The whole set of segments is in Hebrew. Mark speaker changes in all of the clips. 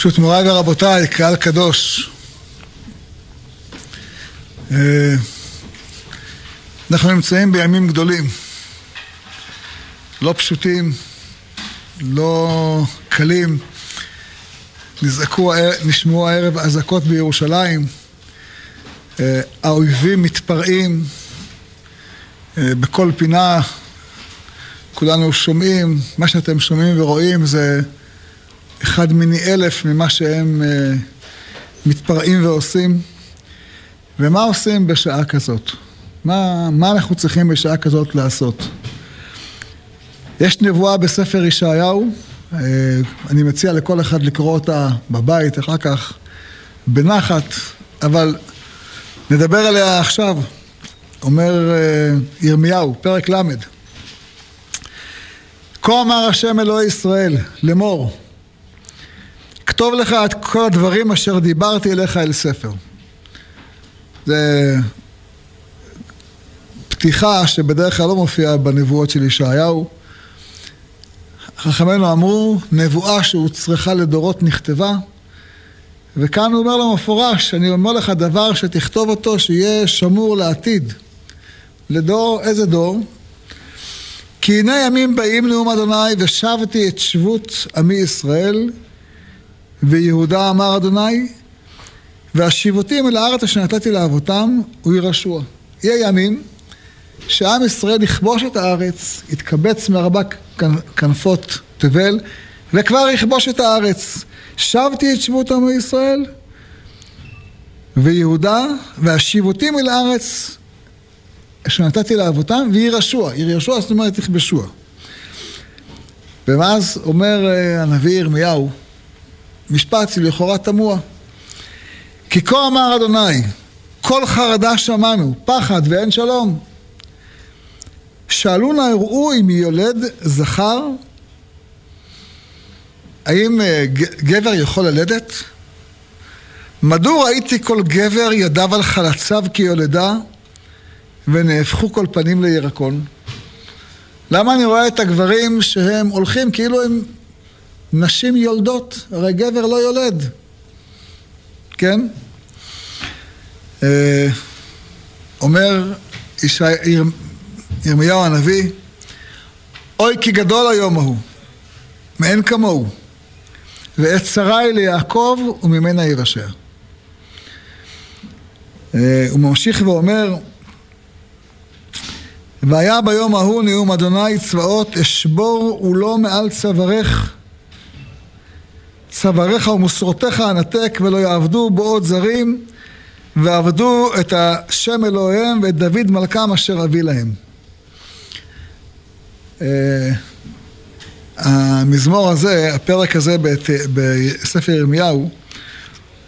Speaker 1: פשוט מוריי ורבותיי, קהל קדוש. אה, אנחנו נמצאים בימים גדולים, לא פשוטים, לא קלים. נזעקו, נשמעו הערב אזעקות בירושלים, אה, האויבים מתפרעים אה, בכל פינה, כולנו שומעים, מה שאתם שומעים ורואים זה אחד מיני אלף ממה שהם uh, מתפרעים ועושים. ומה עושים בשעה כזאת? מה, מה אנחנו צריכים בשעה כזאת לעשות? יש נבואה בספר ישעיהו, uh, אני מציע לכל אחד לקרוא אותה בבית, אחר כך בנחת, אבל נדבר עליה עכשיו, אומר uh, ירמיהו, פרק ל'. כה אמר השם אלוהי ישראל לאמור כתוב לך את כל הדברים אשר דיברתי אליך אל ספר. זה פתיחה שבדרך כלל לא מופיעה בנבואות של ישעיהו. חכמינו אמרו, נבואה שהוצרכה לדורות נכתבה, וכאן הוא אומר לו מפורש, אני אומר לך דבר שתכתוב אותו שיהיה שמור לעתיד. לדור, איזה דור? כי הנה ימים באים נאום אדוני ושבתי את שבות עמי ישראל ויהודה אמר אדוני, והשיבותים אל הארץ אשר נתתי לאבותם, הוא ירשוע. יהיה ימים שעם ישראל יכבוש את הארץ, יתקבץ מארבע כנפות תבל, וכבר יכבוש את הארץ. שבתי את שבות עמי ישראל, ויהודה, והשיבותים אל הארץ אשר נתתי לאבותם, וירשוע. ירשוע זאת אומרת יכבשוע. ואז אומר אה, הנביא ירמיהו, משפט שלכאורה תמוה. כי כה אמר אדוני, כל חרדה שמענו, פחד ואין שלום. שאלו נא הראו אם יולד זכר, האם אה, גבר יכול ללדת? מדוע ראיתי כל גבר ידיו על חלציו כיולדה ונהפכו כל פנים לירקון? למה אני רואה את הגברים שהם הולכים כאילו הם נשים יולדות, הרי גבר לא יולד, כן? אה, אומר ירמיהו הנביא, אוי כי גדול היום ההוא, מאין כמוהו, ועת היא ליעקב וממנה יבשר. אה, הוא ממשיך ואומר, והיה ביום ההוא נאום אדוני צבאות אשבור ולא מעל צווארך צוואריך ומסורותיך אנתק ולא יעבדו בו עוד זרים ועבדו את השם אלוהיהם ואת דוד מלכם אשר אביא להם. Uh, המזמור הזה, הפרק הזה בספר ירמיהו,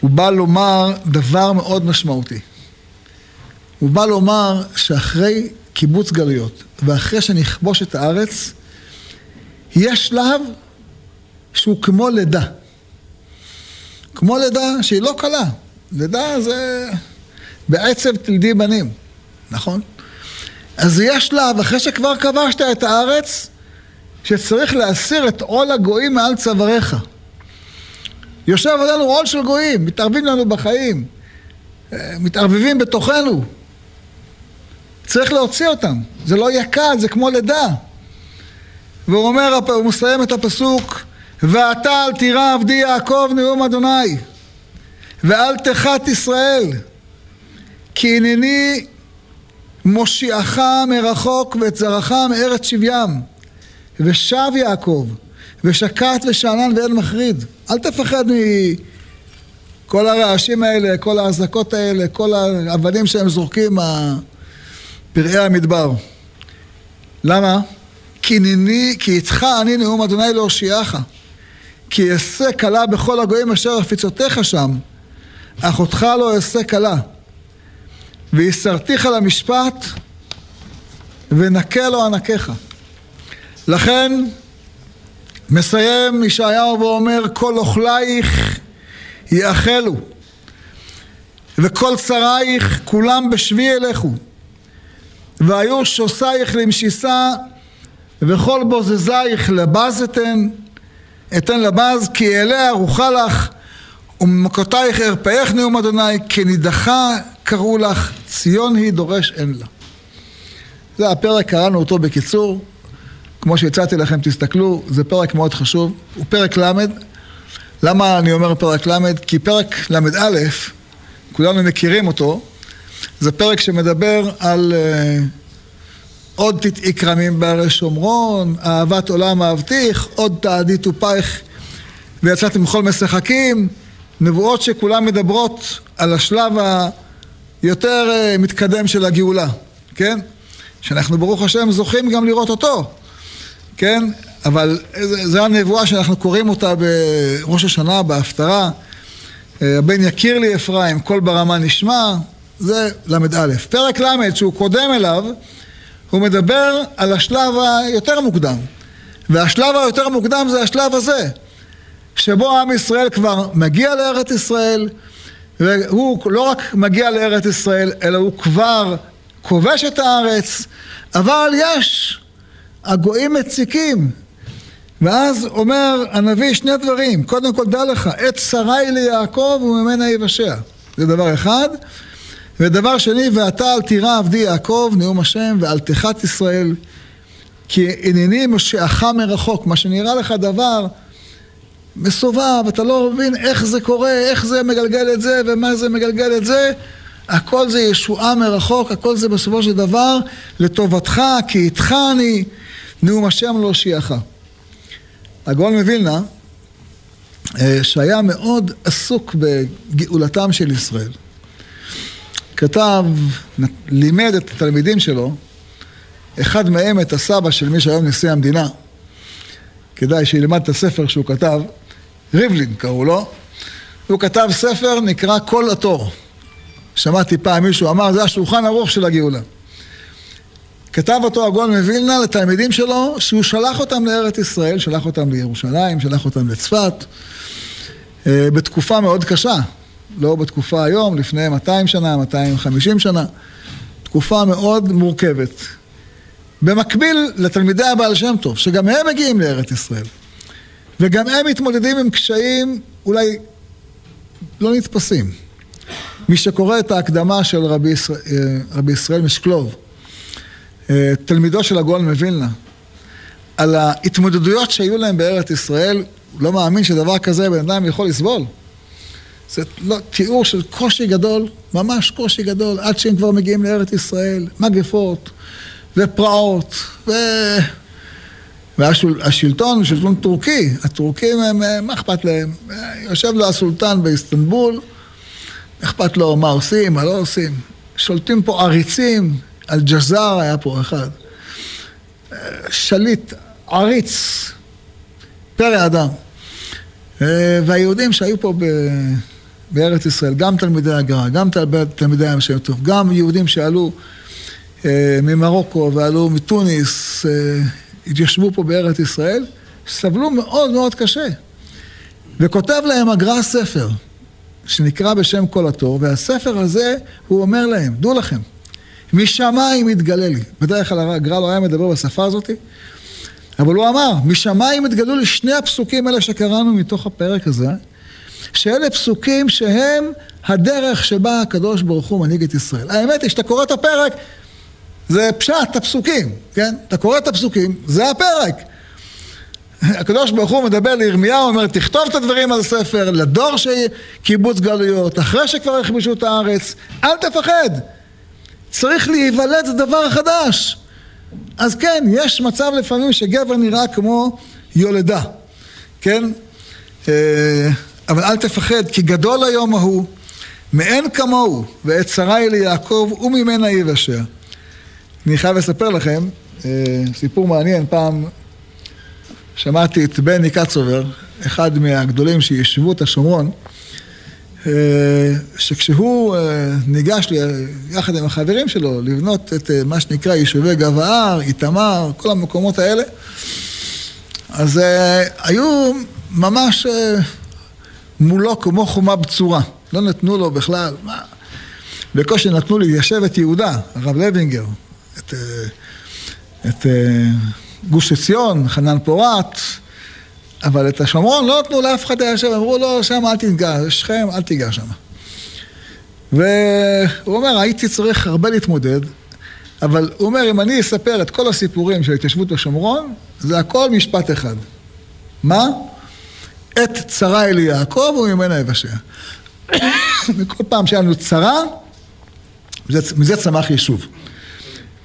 Speaker 1: הוא בא לומר דבר מאוד משמעותי. הוא בא לומר שאחרי קיבוץ גלויות ואחרי שנכבוש את הארץ, יש שלב שהוא כמו לידה. כמו לידה שהיא לא קלה. לידה זה בעצב תלדי בנים, נכון? אז יש שלב, אחרי שכבר כבשת את הארץ, שצריך להסיר את עול הגויים מעל צוואריך. יושב עלינו עול של גויים, מתערבים לנו בחיים, אה, מתערבבים בתוכנו. צריך להוציא אותם. זה לא יהיה זה כמו לידה. והוא אומר, הוא מסיים את הפסוק, ואתה אל תירא עבדי יעקב נאום אדוני ואל תחת ישראל כי הנני מושיעך מרחוק ואת זרעך מארץ שבים. ושב יעקב ושקט ושאנן ואין מחריד. אל תפחד מכל הרעשים האלה, כל האזעקות האלה, כל האבנים שהם זורקים מפראי המדבר. למה? כי, ניני, כי איתך אני נאום אדוני להושיעך כי אעשה כלה בכל הגויים אשר עפיצותיך שם, אך אותך לא אעשה כלה. ויסרתיך למשפט, ונקה לו ענקיך. לכן, מסיים ישעיהו ואומר, כל אוכלייך יאכלו, וכל צריך כולם בשבי ילכו, והיו שוסייך למשיסה, וכל בוזזייך לבז אתן, לבז כי אליה ארוחה לך וממכותייך ארפאך נאום אדוני, כי נידחה קראו לך, ציון היא דורש אין לה. זה הפרק, קראנו אותו בקיצור, כמו שהצעתי לכם, תסתכלו, זה פרק מאוד חשוב, הוא פרק ל', למה אני אומר פרק ל'? כי פרק ל"א, כולנו מכירים אותו, זה פרק שמדבר על uh, עוד תתעי כרמים בהרי שומרון, אהבת עולם אהבתיך, עוד תעדי טופייך ויצאתם מכל משחקים, נבואות שכולן מדברות על השלב היותר uh, מתקדם של הגאולה, כן? שאנחנו ברוך השם זוכים גם לראות אותו, כן? אבל זו הנבואה שאנחנו קוראים אותה בראש השנה, בהפטרה. אה, הבן יכיר לי אפרים, קול ברמה נשמע, זה ל"א. פרק ל', שהוא קודם אליו, הוא מדבר על השלב היותר מוקדם. והשלב היותר מוקדם זה השלב הזה, שבו עם ישראל כבר מגיע לארץ ישראל, והוא לא רק מגיע לארץ ישראל, אלא הוא כבר כובש את הארץ, אבל יש, הגויים מציקים. ואז אומר הנביא שני דברים, קודם כל דע לך, עת שרי ליעקב וממנה יבשע. זה דבר אחד. ודבר שני, ואתה אל תירא עבדי יעקב, נאום השם, ואל תחת ישראל, כי הנני מושיעך מרחוק. מה שנראה לך דבר מסובב, אתה לא מבין איך זה קורה, איך זה מגלגל את זה, ומה זה מגלגל את זה. הכל זה ישועה מרחוק, הכל זה בסופו של דבר לטובתך, כי איתך אני, נאום השם לא הושיעך. הגאון מווילנה, אה, שהיה מאוד עסוק בגאולתם של ישראל, כתב, לימד את התלמידים שלו, אחד מהם את הסבא של מי שהיום נשיא המדינה, כדאי שילמד את הספר שהוא כתב, ריבלין קראו לו, הוא כתב ספר נקרא כל התור. שמעתי פעם מישהו אמר, זה השולחן ערוך של הגאולה. כתב אותו הגאון מווילנה לתלמידים שלו, שהוא שלח אותם לארץ ישראל, שלח אותם לירושלים, שלח אותם לצפת, אה, בתקופה מאוד קשה. לא בתקופה היום, לפני 200 שנה, 250 שנה, תקופה מאוד מורכבת. במקביל לתלמידי הבעל שם טוב, שגם הם מגיעים לארץ ישראל, וגם הם מתמודדים עם קשיים אולי לא נתפסים. מי שקורא את ההקדמה של רבי ישראל, אה, רבי ישראל משקלוב, אה, תלמידו של הגאון מווילנה, על ההתמודדויות שהיו להם בארץ ישראל, לא מאמין שדבר כזה בן אדם יכול לסבול. זה לא, תיאור של קושי גדול, ממש קושי גדול, עד שהם כבר מגיעים לארץ ישראל, מגפות ופרעות, ו... והשלטון שלטון טורקי, הטורקים הם, מה אכפת להם? יושב לו הסולטן באיסטנבול, אכפת לו מה עושים, מה לא עושים. שולטים פה עריצים, אל-ג'זאר היה פה אחד. שליט, עריץ, פרא אדם. והיהודים שהיו פה. בארץ ישראל, גם תלמידי הגר"א, גם תלמידי הים שם טוב, גם יהודים שעלו אה, ממרוקו ועלו מתוניס, אה, התיישבו פה בארץ ישראל, סבלו מאוד מאוד קשה. וכותב להם הגר"א ספר, שנקרא בשם כל התור, והספר הזה, הוא אומר להם, דעו לכם, משמיים יתגלה לי. בדרך כלל הגר"א לא היה מדבר בשפה הזאת, אבל הוא אמר, משמיים יתגלו לי שני הפסוקים האלה שקראנו מתוך הפרק הזה, שאלה פסוקים שהם הדרך שבה הקדוש ברוך הוא מנהיג את ישראל. האמת היא שאתה קורא את הפרק, זה פשט הפסוקים, כן? אתה קורא את הפסוקים, זה הפרק. הקדוש ברוך הוא מדבר לירמיהו, אומר, תכתוב את הדברים על ספר, לדור של קיבוץ גלויות, אחרי שכבר יכבשו את הארץ, אל תפחד. צריך להיוולד דבר חדש. אז כן, יש מצב לפעמים שגבר נראה כמו יולדה, כן? אבל אל תפחד, כי גדול היום ההוא, מאין כמוהו, ועת שרי ליעקב וממנה יבשר. אני חייב לספר לכם, אה, סיפור מעניין, פעם שמעתי את בני קצובר, אחד מהגדולים שישבו את השומרון, אה, שכשהוא אה, ניגש יחד עם החברים שלו לבנות את מה שנקרא יישובי גב ההר, איתמר, כל המקומות האלה, אז היו ממש מולו כמו חומה בצורה. לא נתנו לו בכלל, מה? בקושי נתנו ליישב את יהודה, הרב לוינגר, את, אה, את אה, גוש עציון, חנן פורת, אבל את השומרון לא נתנו לאף אחד ליישב, אמרו לו, שם אל תיגע, שכם, אל תיגע שם. והוא אומר, הייתי צריך הרבה להתמודד, אבל הוא אומר, אם אני אספר את כל הסיפורים של ההתיישבות בשומרון, זה הכל משפט אחד. מה? עת צרה אל יעקב וממנה יבשע. וכל פעם שהיה לנו צרה, מזה צמח יישוב.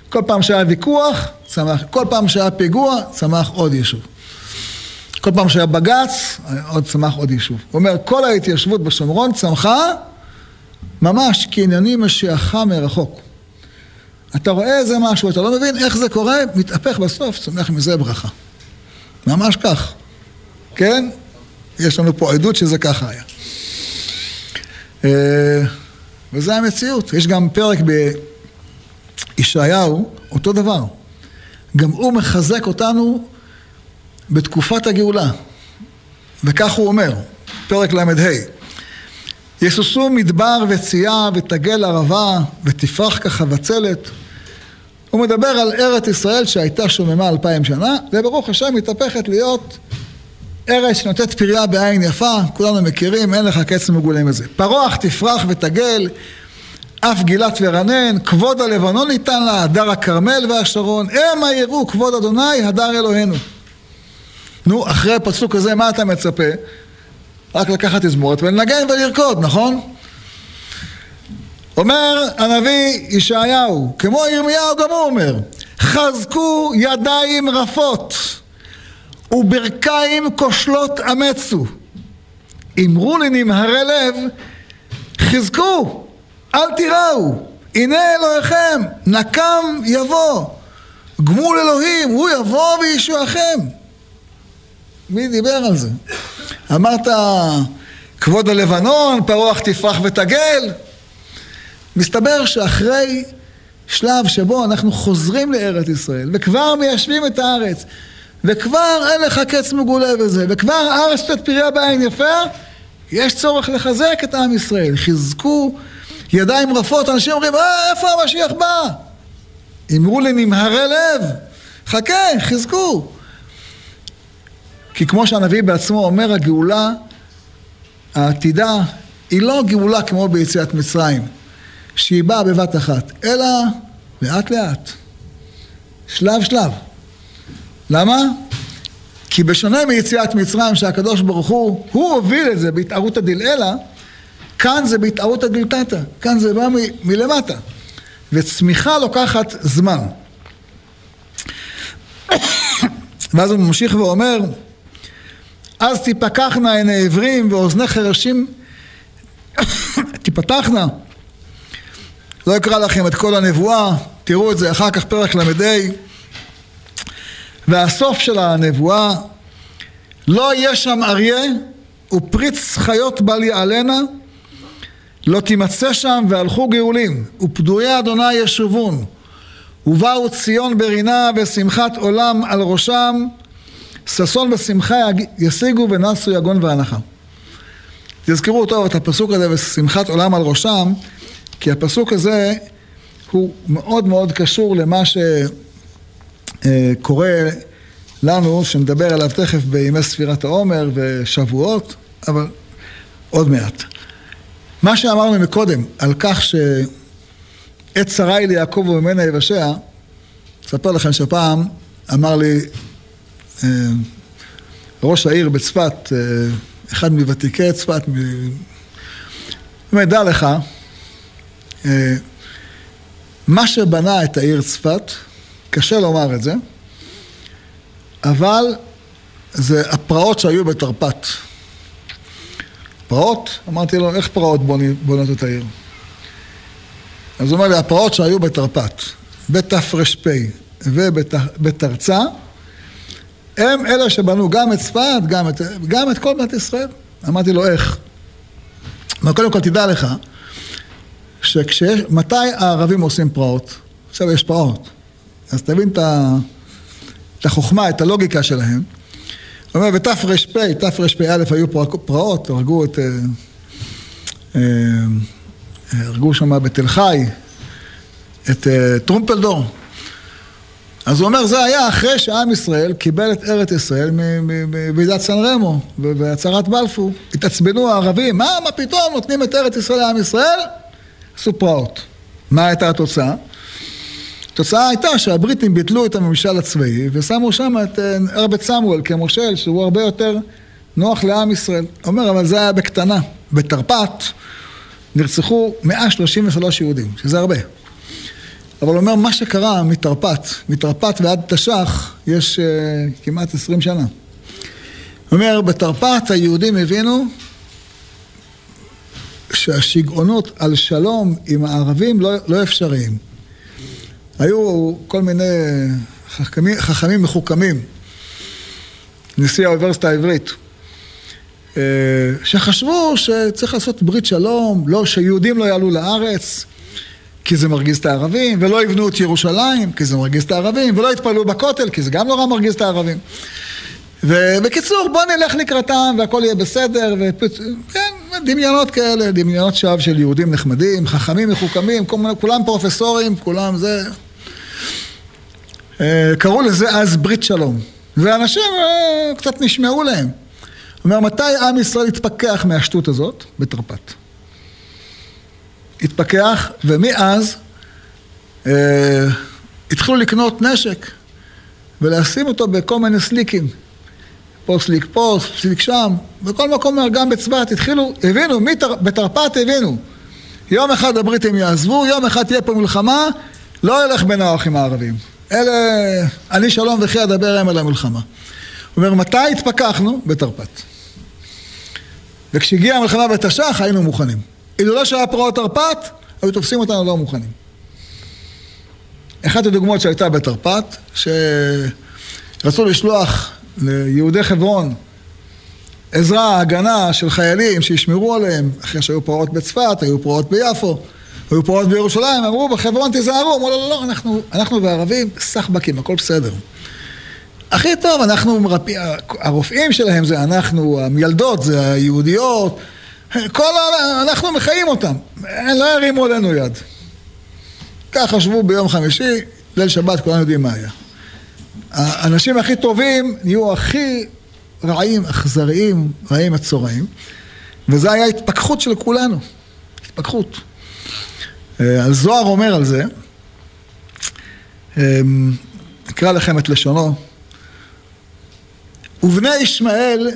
Speaker 1: כל פעם שהיה ויכוח, צמח, כל פעם שהיה פיגוע, צמח עוד יישוב. כל פעם שהיה בג"ץ, עוד צמח עוד יישוב. הוא אומר, כל ההתיישבות בשומרון צמחה ממש כעניינים משיעך מרחוק. אתה רואה איזה משהו, אתה לא מבין איך זה קורה, מתהפך בסוף, צומח מזה ברכה. ממש כך, כן? יש לנו פה עדות שזה ככה היה. אה, וזה המציאות. יש גם פרק בישעיהו, אותו דבר. גם הוא מחזק אותנו בתקופת הגאולה. וכך הוא אומר, פרק ל"ה: יסוסו מדבר וצייה ותגל ערבה ותפרח כחבצלת. הוא מדבר על ארץ ישראל שהייתה שוממה אלפיים שנה, וברוך השם מתהפכת להיות ארץ שנותנת פריה בעין יפה, כולנו מכירים, אין לך קץ מגולים לזה. פרוח תפרח ותגל, אף גילת ורנן, כבוד הלבנון ניתן לה, הדר הכרמל והשרון, המה יראו כבוד אדוני, הדר אלוהינו. נו, אחרי הפסוק הזה, מה אתה מצפה? רק לקחת תזמורת ולנגן ולרקוד, נכון? אומר הנביא ישעיהו, כמו ירמיהו גם הוא אומר, חזקו ידיים רפות וברכיים כושלות אמצו. אמרו לנמהרי לב, חזקו, אל תיראו, הנה אלוהיכם, נקם יבוא, גמול אלוהים, הוא יבוא וישועכם. מי דיבר על זה? אמרת, כבוד הלבנון, פרוח תפרח ותגל. מסתבר שאחרי שלב שבו אנחנו חוזרים לארץ ישראל וכבר מיישבים את הארץ וכבר אין לך קץ מגולה בזה וכבר הארץ שתת פריה בעין יפה? יש צורך לחזק את עם ישראל. חזקו ידיים רפות. אנשים אומרים אה איפה המשיח בא? אמרו לנמהרי לב. חכה חזקו כי כמו שהנביא בעצמו אומר הגאולה העתידה היא לא גאולה כמו ביציאת מצרים שהיא באה בבת אחת, אלא לאט לאט, שלב שלב. למה? כי בשונה מיציאת מצרים שהקדוש ברוך הוא, הוא הוביל את זה בהתערותא דלעילא, כאן זה בהתערותא דלתתא, כאן זה בא מ- מלמטה. וצמיחה לוקחת זמן. ואז הוא ממשיך ואומר, אז תיפקחנה עיני עיוורים ואוזני חרשים תיפתחנה לא אקרא לכם את כל הנבואה, תראו את זה אחר כך פרק ל"ה. והסוף של הנבואה, לא יהיה שם אריה ופריץ חיות בל יעלנה, לא תימצא שם והלכו גאולים, ופדויי אדוני ישובון, ובאו ציון ברינה ושמחת עולם על ראשם, ששון ושמחה ישיגו ונסו יגון ואנחה. תזכרו טוב את הפסוק הזה ושמחת עולם על ראשם, כי הפסוק הזה הוא מאוד מאוד קשור למה שקורה לנו, שנדבר עליו תכף בימי ספירת העומר ושבועות, אבל עוד מעט. מה שאמרנו מקודם על כך שעת צרה היא ליעקב וממנה יבשע, אספר לכם שפעם אמר לי אה, ראש העיר בצפת, אה, אחד מוותיקי צפת, אומר, דע לך, אה, מה שבנה את העיר צפת, קשה לומר את זה, אבל זה הפרעות שהיו בתרפ"ט. פרעות? אמרתי לו, איך פרעות בונות את העיר? אז הוא אומר לי, הפרעות שהיו בתרפ"ט, בתר"פ ובתרצ"א, הם אלה שבנו גם את צפת, גם את, גם את כל מדינת ישראל. אמרתי לו, איך? אבל קודם כל תדע לך, שכשיש, מתי הערבים עושים פרעות? עכשיו יש פרעות. אז תבין את, החוכמה, את הלוגיקה שלהם. הוא אומר, בתר"פ, תרפ"א היו פרעות, הרגו את... אה, אה, הרגו שם בתל חי את אה, טרומפלדור. אז הוא אומר, זה היה אחרי שעם ישראל קיבל את ארץ ישראל מוועידת סן רמו ובהצהרת בלפור. התעצבנו הערבים, מה, מה פתאום נותנים את ארץ ישראל לעם ישראל? עשו פרעות. מה הייתה התוצאה? התוצאה הייתה שהבריטים ביטלו את הממשל הצבאי ושמו שם את ארבט סמואל כמושל שהוא הרבה יותר נוח לעם ישראל. אומר, אבל זה היה בקטנה. בתרפ"ט נרצחו 133 יהודים, שזה הרבה. אבל הוא אומר, מה שקרה מתרפ"ט, מתרפ"ט ועד תש"ח, יש uh, כמעט עשרים שנה. הוא אומר, בתרפ"ט היהודים הבינו שהשיגעונות על שלום עם הערבים לא, לא אפשריים. היו כל מיני חכמים, חכמים מחוכמים, נשיא האוניברסיטה העברית, אה, שחשבו שצריך לעשות ברית שלום, לא, שיהודים לא יעלו לארץ, כי זה מרגיז את הערבים, ולא יבנו את ירושלים, כי זה מרגיז את הערבים, ולא יתפללו בכותל, כי זה גם נורא מרגיז את הערבים. ובקיצור, בוא נלך לקראתם והכל יהיה בסדר, ופצ... כן, דמיונות כאלה, דמיונות שווא של יהודים נחמדים, חכמים מחוכמים, כולם פרופסורים, כולם זה... אה, קראו לזה אז ברית שלום, ואנשים אה, קצת נשמעו להם. אומר, מתי עם ישראל התפכח מהשטות הזאת? בתרפ"ט. התפכח, ומאז אה, התחילו לקנות נשק ולשים אותו בכל מיני סליקים. פה סליק פה, סליק שם, בכל מקום, גם בצבת, התחילו, הבינו, מתר, בתרפ"ט הבינו. יום אחד הבריטים יעזבו, יום אחד תהיה פה מלחמה, לא ילך בנוח עם הערבים. אלה, אני שלום וכי אדבר הם על המלחמה. הוא אומר, מתי התפכחנו? בתרפ"ט. וכשהגיעה המלחמה בתש"ח היינו מוכנים. אילו לא שהיה פרעות תרפ"ט, היו תופסים אותנו לא מוכנים. אחת הדוגמאות שהייתה בתרפ"ט, שרצו לשלוח ליהודי חברון עזרה, הגנה של חיילים שישמרו עליהם, אחרי שהיו פרעות בצפת, היו פרעות ביפו, היו פרעות בירושלים, אמרו בחברון תיזהרו, אמרו לא, לא, לא, אנחנו, אנחנו וערבים סחבקים, הכל בסדר. הכי טוב, אנחנו, הרופאים שלהם זה אנחנו, המילדות זה היהודיות, כל ה... אנחנו מחיים אותם, הם לא ירימו עלינו יד. כך חשבו ביום חמישי, ליל שבת, כולנו יודעים מה היה. האנשים הכי טובים נהיו הכי רעים, אכזריים, רעים הצורעים, וזו הייתה התפכחות של כולנו, התפכחות. אה, אומר על זה, אקרא לכם את לשונו, ובני ישמעאל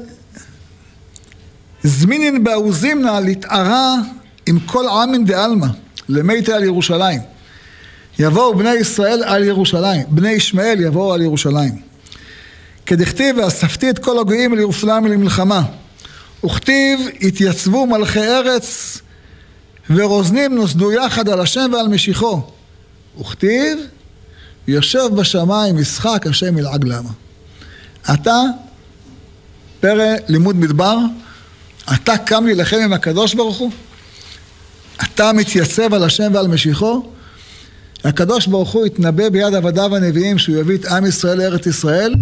Speaker 1: זמינין באוזימנה להתערה עם כל עמין דעלמא, למיתי על ירושלים. יבואו בני ישראל על ירושלים, בני ישמעאל יבואו על ירושלים. כדכתיב ואספתי את כל הגויים אל ירושלים למלחמה. וכתיב התייצבו מלכי ארץ ורוזנים נוסדו יחד על השם ועל משיחו. וכתיב יושב בשמיים משחק השם ילעג למה. אתה, פרא לימוד מדבר, אתה קם להילחם עם הקדוש ברוך הוא? אתה מתייצב על השם ועל משיחו? הקדוש ברוך הוא התנבא ביד עבדיו הנביאים שהוא יביא את עם ישראל לארץ ישראל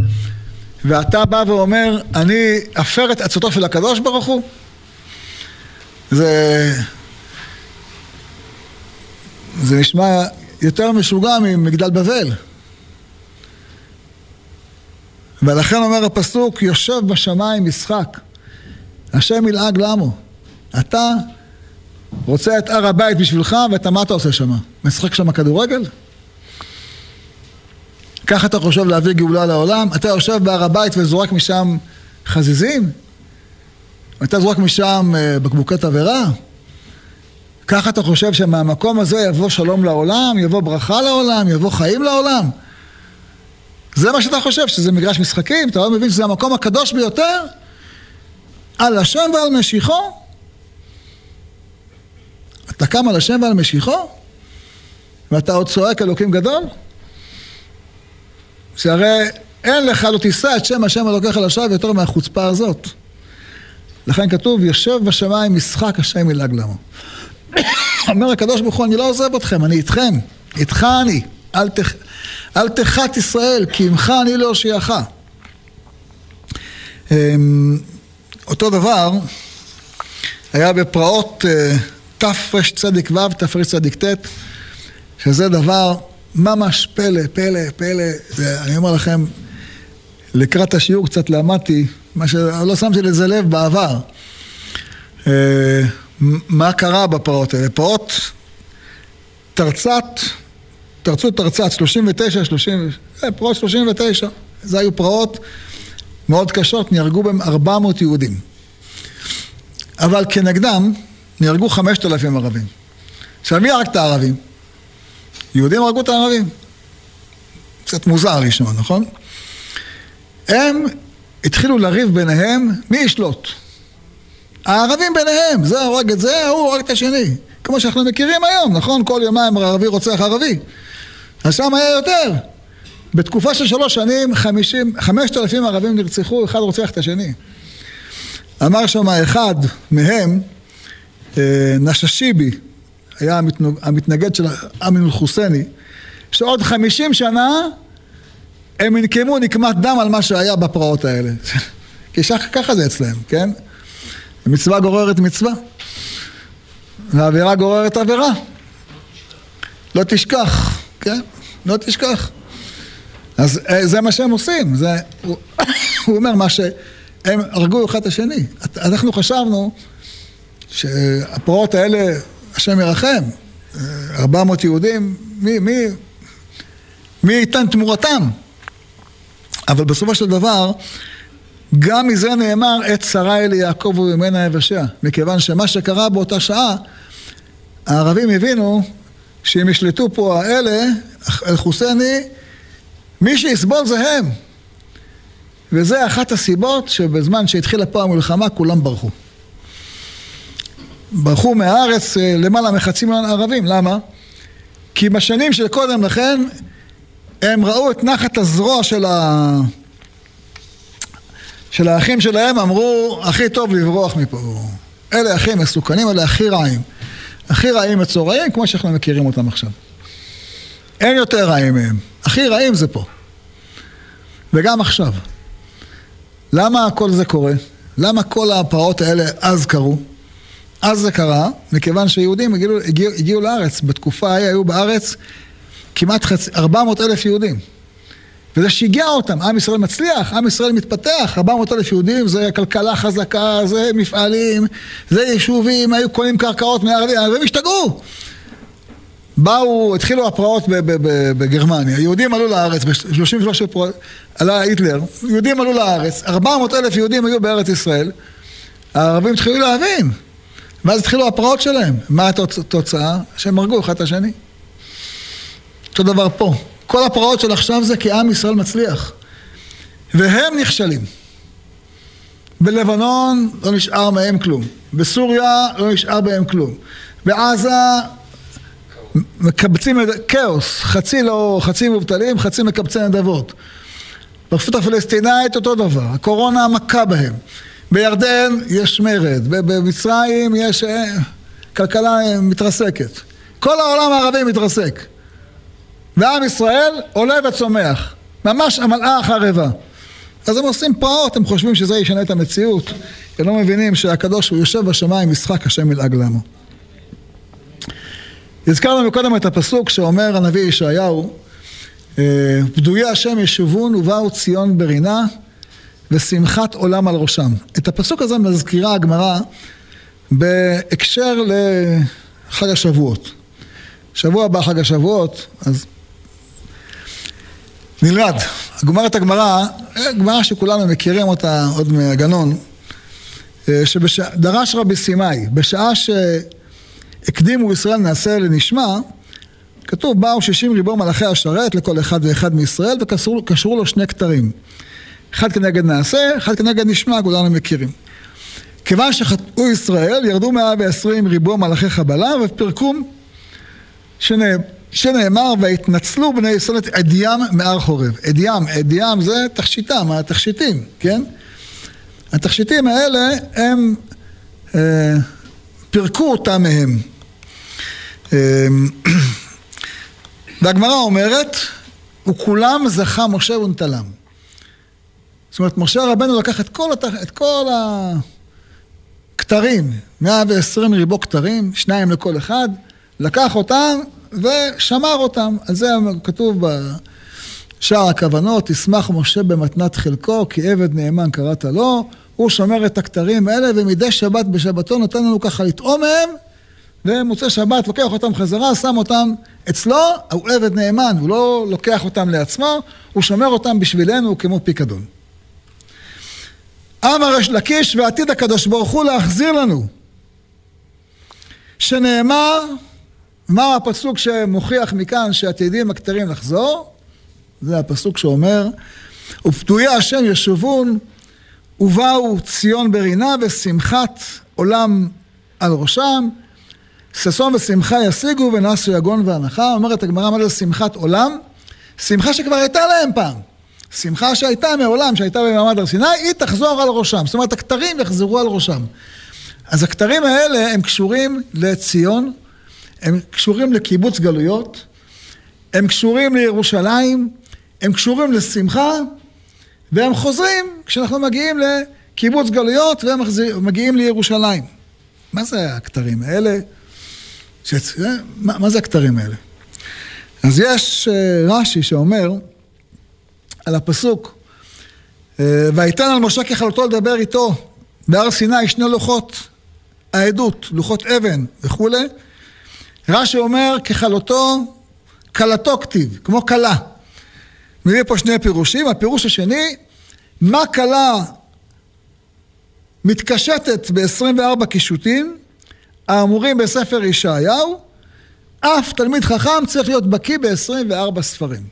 Speaker 1: ואתה בא ואומר אני אפר את עצותו של הקדוש ברוך הוא? זה... זה נשמע יותר משוגע ממגדל בבל. ולכן אומר הפסוק, יושב בשמיים משחק. השם ילעג למו. אתה רוצה את הר הבית בשבילך, ואתה מה אתה עושה שם? משחק שם כדורגל? ככה אתה חושב להביא גאולה לעולם? אתה יושב בהר הבית וזורק משם חזיזים? אתה זורק משם אה, בקבוקי תבערה? ככה אתה חושב שמהמקום הזה יבוא שלום לעולם, יבוא ברכה לעולם, יבוא חיים לעולם? זה מה שאתה חושב, שזה מגרש משחקים? אתה לא מבין שזה המקום הקדוש ביותר? על השם ועל משיחו? אתה קם על השם ועל משיחו? ואתה עוד צועק אלוקים גדול? שהרי אין לך לא תישא את שם השם אלוקיך לשווא יותר מהחוצפה הזאת. לכן כתוב, יושב בשמיים משחק השם ילעג למו. אומר הקדוש ברוך הוא, אני לא עוזב אתכם, אני איתכם, איתך אני, אל, תח... אל תחת ישראל, כי עמך אני להושיעך. אמ, אותו דבר היה בפרעות אה, תרצ"ו, תרצ"ט, שזה דבר ממש פלא, פלא, פלא. אני אומר לכם, לקראת השיעור קצת למדתי, מה שלא שמתי לזה לב בעבר. אה, מה קרה בפרעות האלה? פרעות תרצ"ת, תרצו תרצ"ת, 39, 30, פרעות 39. זה היו פרעות מאוד קשות, נהרגו בהם 400 יהודים. אבל כנגדם נהרגו 5,000 ערבים. עכשיו, מי הרג את הערבים? יהודים הרגו את הערבים. קצת מוזר לשמוע, נכון? הם התחילו לריב ביניהם מי ישלוט. הערבים ביניהם, זה הורג את זה, ההוא הורג את השני. כמו שאנחנו מכירים היום, נכון? כל יומיים ערבי רוצח ערבי. אז שם היה יותר. בתקופה של שלוש שנים, חמשת אלפים ערבים נרצחו, אחד רוצח את השני. אמר שם אחד מהם, אה, נששיבי, היה המתנגד של אמין אל-חוסייני, שעוד חמישים שנה הם ינקמו נקמת דם על מה שהיה בפרעות האלה. כי ככה זה אצלם, כן? מצווה גוררת מצווה, ועבירה גוררת עבירה. לא תשכח, כן? לא תשכח. אז אה, זה מה שהם עושים, זה, הוא, אומר מה שהם הרגו אחד את השני. אנחנו חשבנו שהפרעות האלה, השם ירחם, 400 יהודים, מי, מי, מי ייתן תמורתם? אבל בסופו של דבר, גם מזה נאמר, עת שרה אל יעקב וממנה יבשע. מכיוון שמה שקרה באותה שעה, הערבים הבינו שאם ישלטו פה האלה, אל-חוסייני, מי שיסבול זה הם. וזה אחת הסיבות שבזמן שהתחילה פה המלחמה כולם ברחו. ברחו מהארץ אה, למעלה מחצי מיליון ערבים, למה? כי בשנים של קודם לכן הם ראו את נחת הזרוע של, ה... של האחים שלהם, אמרו, הכי טוב לברוח מפה. אלה הכי מסוכנים, אלה הכי רעים. הכי רעים מצורעים, כמו שאנחנו מכירים אותם עכשיו. אין יותר רעים מהם. הכי רעים זה פה. וגם עכשיו. למה כל זה קורה? למה כל הפרעות האלה אז קרו? אז זה קרה, מכיוון שיהודים הגיעו, הגיעו, הגיעו לארץ. בתקופה ההיא היו בארץ כמעט חצי, 400 אלף יהודים. וזה שיגע אותם, עם ישראל מצליח, עם ישראל מתפתח, 400 אלף יהודים זה כלכלה חזקה, זה מפעלים, זה יישובים, היו קונים קרקעות מהערבים, והם השתגעו. באו, התחילו הפרעות בגרמניה, יהודים עלו לארץ, ב-33 פרעות, עלה היטלר, יהודים עלו לארץ, 400 אלף יהודים היו בארץ ישראל, הערבים התחילו להבין, ואז התחילו הפרעות שלהם. מה התוצאה? שהם הרגו אחד את השני. אותו דבר פה. כל הפרעות של עכשיו זה כי עם ישראל מצליח. והם נכשלים. בלבנון לא נשאר מהם כלום. בסוריה לא נשאר בהם כלום. בעזה מקבצים כאוס, חצי לא, חצי מובטלים, חצי מקבצי נדבות. ברשות הפלסטינאית אותו דבר, הקורונה מכה בהם. בירדן יש מרד, במצרים יש אה, כלכלה מתרסקת. כל העולם הערבי מתרסק. ועם ישראל עולה וצומח. ממש המלאה ערבה. אז הם עושים פרעות, הם חושבים שזה ישנה את המציאות. הם לא מבינים שהקדוש הוא יושב בשמיים, משחק השם ילעג לנו. הזכרנו מקודם את הפסוק שאומר הנביא ישעיהו, אה, פדויי השם ישובון ובאו ציון ברינה ושמחת עולם על ראשם. את הפסוק הזה מזכירה הגמרא בהקשר לחג השבועות. שבוע הבא חג השבועות, אז נלמד. גמרת הגמרא, גמרא שכולנו מכירים אותה עוד מהגנון, אה, שדרש רבי סימאי, בשעה שהקדימו ישראל נעשה לנשמע, כתוב באו שישים ריבו מלאכי השרת לכל אחד ואחד מישראל וקשרו לו שני כתרים. אחד כנגד נעשה, אחד כנגד נשמע, כולנו מכירים. כיוון שחטאו ישראל, ירדו מאה ועשרים ריבו מלאכי חבלה ופירקו שני... שנאמר והתנצלו בני ישראל את עדיים מהר חורב. עדיים, עדיים זה תכשיטם, התכשיטים, כן? התכשיטים האלה הם אה, פירקו אותם מהם. אה, והגמרא אומרת, וכולם זכה משה ונטלם. זאת אומרת, משה רבנו לקח את כל, התח... את כל הכתרים, 120 ריבו כתרים, שניים לכל אחד, לקח אותם ושמר אותם. על זה כתוב בשער הכוונות, תשמח משה במתנת חלקו, כי עבד נאמן קראת לו. הוא שומר את הכתרים האלה, ומדי שבת בשבתו נותן לנו ככה לטעום מהם, ומוצא שבת לוקח אותם חזרה, שם אותם אצלו, הוא עבד נאמן, הוא לא לוקח אותם לעצמו, הוא שומר אותם בשבילנו כמו פיקדון. אמר יש לקיש ועתיד הקדוש ברוך הוא להחזיר לנו. שנאמר, מה הפסוק שמוכיח מכאן שעתידים הכתרים לחזור? זה הפסוק שאומר, ופדויי השם ישובון ובאו ציון ברינה ושמחת עולם על ראשם, ששון ושמחה ישיגו ונסו יגון והנחה. אומרת הגמרא, מה זה שמחת עולם? שמחה שכבר הייתה להם פעם. שמחה שהייתה מעולם, שהייתה במעמד הר סיני, היא תחזור על ראשם. זאת אומרת, הכתרים יחזרו על ראשם. אז הכתרים האלה הם קשורים לציון, הם קשורים לקיבוץ גלויות, הם קשורים לירושלים, הם קשורים לשמחה, והם חוזרים כשאנחנו מגיעים לקיבוץ גלויות והם מגיעים לירושלים. מה זה הכתרים האלה? שצ... מה, מה זה הכתרים האלה? אז יש אה, רש"י שאומר על הפסוק, אה, ויתן על משה ככלותו לדבר איתו בהר סיני שני לוחות העדות, לוחות אבן וכולי. רש"י אומר ככלותו, כלתו כתיב, כמו כלה. מביא פה שני פירושים, הפירוש השני, מה כלה מתקשטת ב-24 קישוטים האמורים בספר ישעיהו, אף תלמיד חכם צריך להיות בקיא ב-24 ספרים.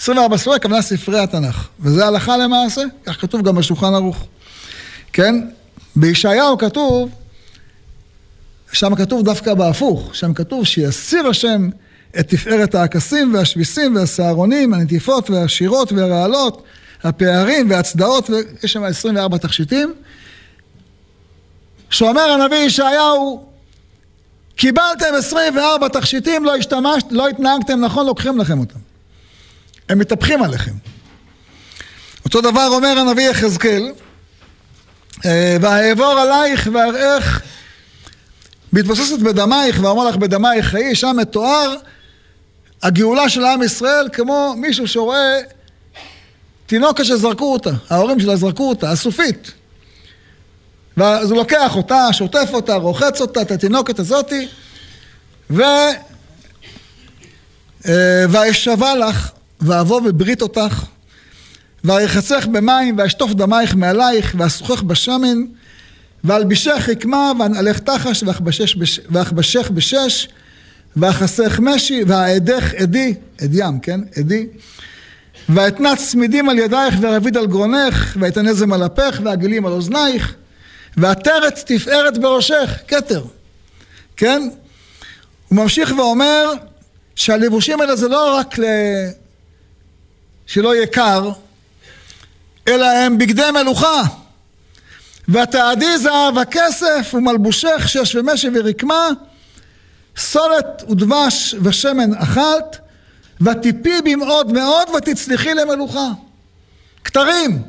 Speaker 1: 24 ספרים, הכוונה ספרי התנ"ך, וזה הלכה למעשה, כך כתוב גם בשולחן ערוך. כן? בישעיהו כתוב, שם כתוב דווקא בהפוך, שם כתוב שיסיר השם את תפארת האכסים והשביסים והסהרונים, הנטיפות והשירות והרעלות, הפערים והצדעות, ויש שם 24 תכשיטים. שאומר הנביא ישעיהו, קיבלתם 24 תכשיטים, לא השתמשת, לא התנהגתם נכון, לוקחים לכם אותם. הם מתהפכים עליכם. אותו דבר אומר הנביא יחזקאל, אה, ואעבור עלייך ואראך בהתבססת בדמייך ואומר לך בדמייך חיי, שם מתואר הגאולה של עם ישראל כמו מישהו שרואה תינוקת שזרקו אותה, ההורים שלה זרקו אותה, הסופית. ואז הוא לוקח אותה, שוטף אותה, רוחץ אותה, את התינוקת הזאתי, ו... אה, ואשבה לך, ואבוא בברית אותך, וארחצך במים, ואשטוף דמייך מעלייך, ואסוכך בשמן, ואלבישך רקמה, ואנעלך תחש, ואכבשך בשש, ואכסך משי, ואעדך עדי, עד ים, כן? עדי. ואתנה צמידים על ידייך ורביד על גרונך, ואתנזם על אפך, ועגלים על אוזנייך, ועטרת תפארת בראשך, כתר. כן? הוא ממשיך ואומר שהלבושים האלה זה לא רק ל... שלא יהיה קר, אלא הם בגדי מלוכה. ותעדי זהב הכסף ומלבושך שש ומשי ורקמה, סולת ודבש ושמן אכלת, ותיפי במאוד מאוד ותצליחי למלוכה. כתרים.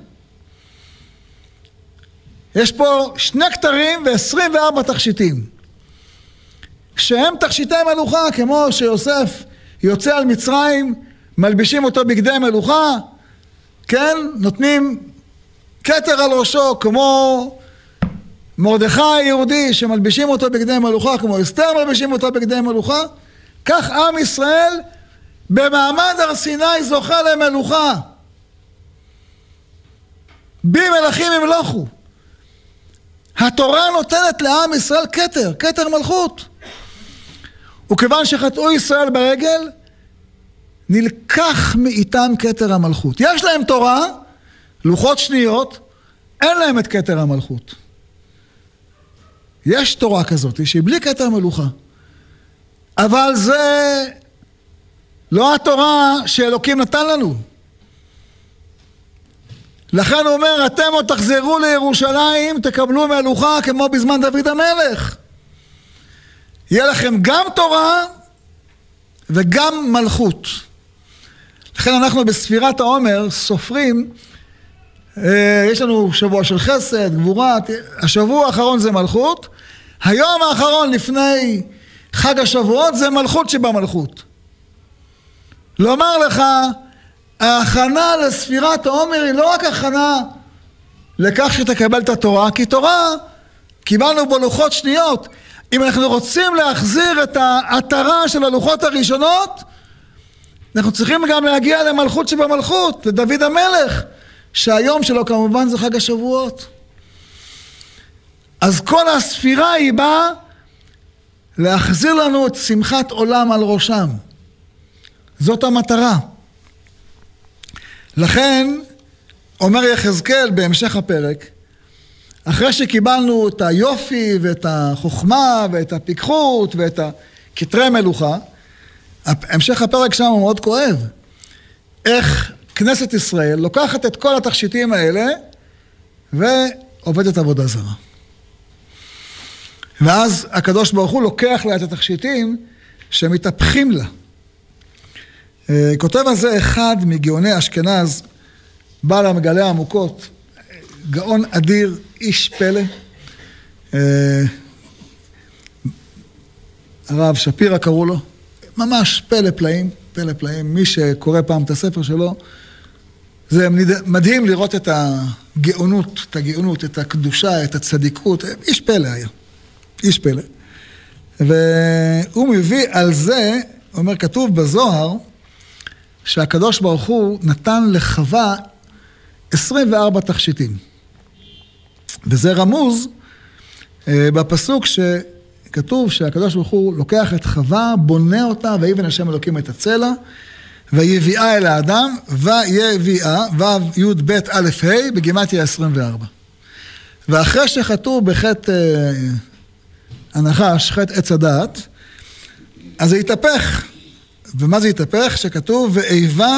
Speaker 1: יש פה שני כתרים ו-24 תכשיטים. שהם תכשיטי מלוכה, כמו שיוסף יוצא על מצרים, מלבישים אותו בגדי מלוכה, כן? נותנים כתר על ראשו, כמו מרדכי היהודי שמלבישים אותו בגדי מלוכה, כמו אסתר מלבישים אותו בגדי מלוכה, כך עם ישראל במעמד הר סיני זוכה למלוכה. בי מלכים ימלוכו. התורה נותנת לעם ישראל כתר, כתר מלכות. וכיוון שחטאו ישראל ברגל, נלקח מאיתם כתר המלכות. יש להם תורה, לוחות שניות, אין להם את כתר המלכות. יש תורה כזאת שהיא בלי כתר מלוכה. אבל זה לא התורה שאלוקים נתן לנו. לכן הוא אומר, אתם עוד תחזרו לירושלים, תקבלו מלוכה כמו בזמן דוד המלך. יהיה לכם גם תורה וגם מלכות. לכן אנחנו בספירת העומר סופרים, יש לנו שבוע של חסד, גבורה, השבוע האחרון זה מלכות, היום האחרון לפני חג השבועות זה מלכות שבמלכות. לומר לך, ההכנה לספירת העומר היא לא רק הכנה לכך שתקבל את התורה, כי תורה קיבלנו בו לוחות שניות. אם אנחנו רוצים להחזיר את העטרה של הלוחות הראשונות, אנחנו צריכים גם להגיע למלכות שבמלכות, לדוד המלך, שהיום שלו כמובן זה חג השבועות. אז כל הספירה היא באה להחזיר לנו את שמחת עולם על ראשם. זאת המטרה. לכן, אומר יחזקאל בהמשך הפרק, אחרי שקיבלנו את היופי ואת החוכמה ואת הפיקחות ואת הכתרי מלוכה, המשך הפרק שם הוא מאוד כואב. איך כנסת ישראל לוקחת את כל התכשיטים האלה ועובדת עבודה זרה. ואז הקדוש ברוך הוא לוקח לה את התכשיטים שמתהפכים לה. אה, כותב על זה אחד מגאוני אשכנז, בעל המגלה העמוקות, גאון אדיר, איש פלא. אה, הרב שפירא קראו לו, ממש פלא פלאים, פלא פלאים. מי שקורא פעם את הספר שלו, זה מדהים לראות את הגאונות, את הגאונות, את הקדושה, את הצדיקות, איש פלא היה, איש פלא. והוא מביא על זה, אומר, כתוב בזוהר, שהקדוש ברוך הוא נתן לחווה 24 תכשיטים. וזה רמוז אה, בפסוק שכתוב שהקדוש ברוך הוא לוקח את חווה, בונה אותה, ויבן השם אלוקים את הצלע, ויביאה אל האדם, ויביאה, וי"ב א' ה', בגימטיה 24. ואחרי שחטאו בחטא אה, הנחש, חטא עץ הדעת, אז זה התהפך. ומה זה התהפך? שכתוב, ואיבה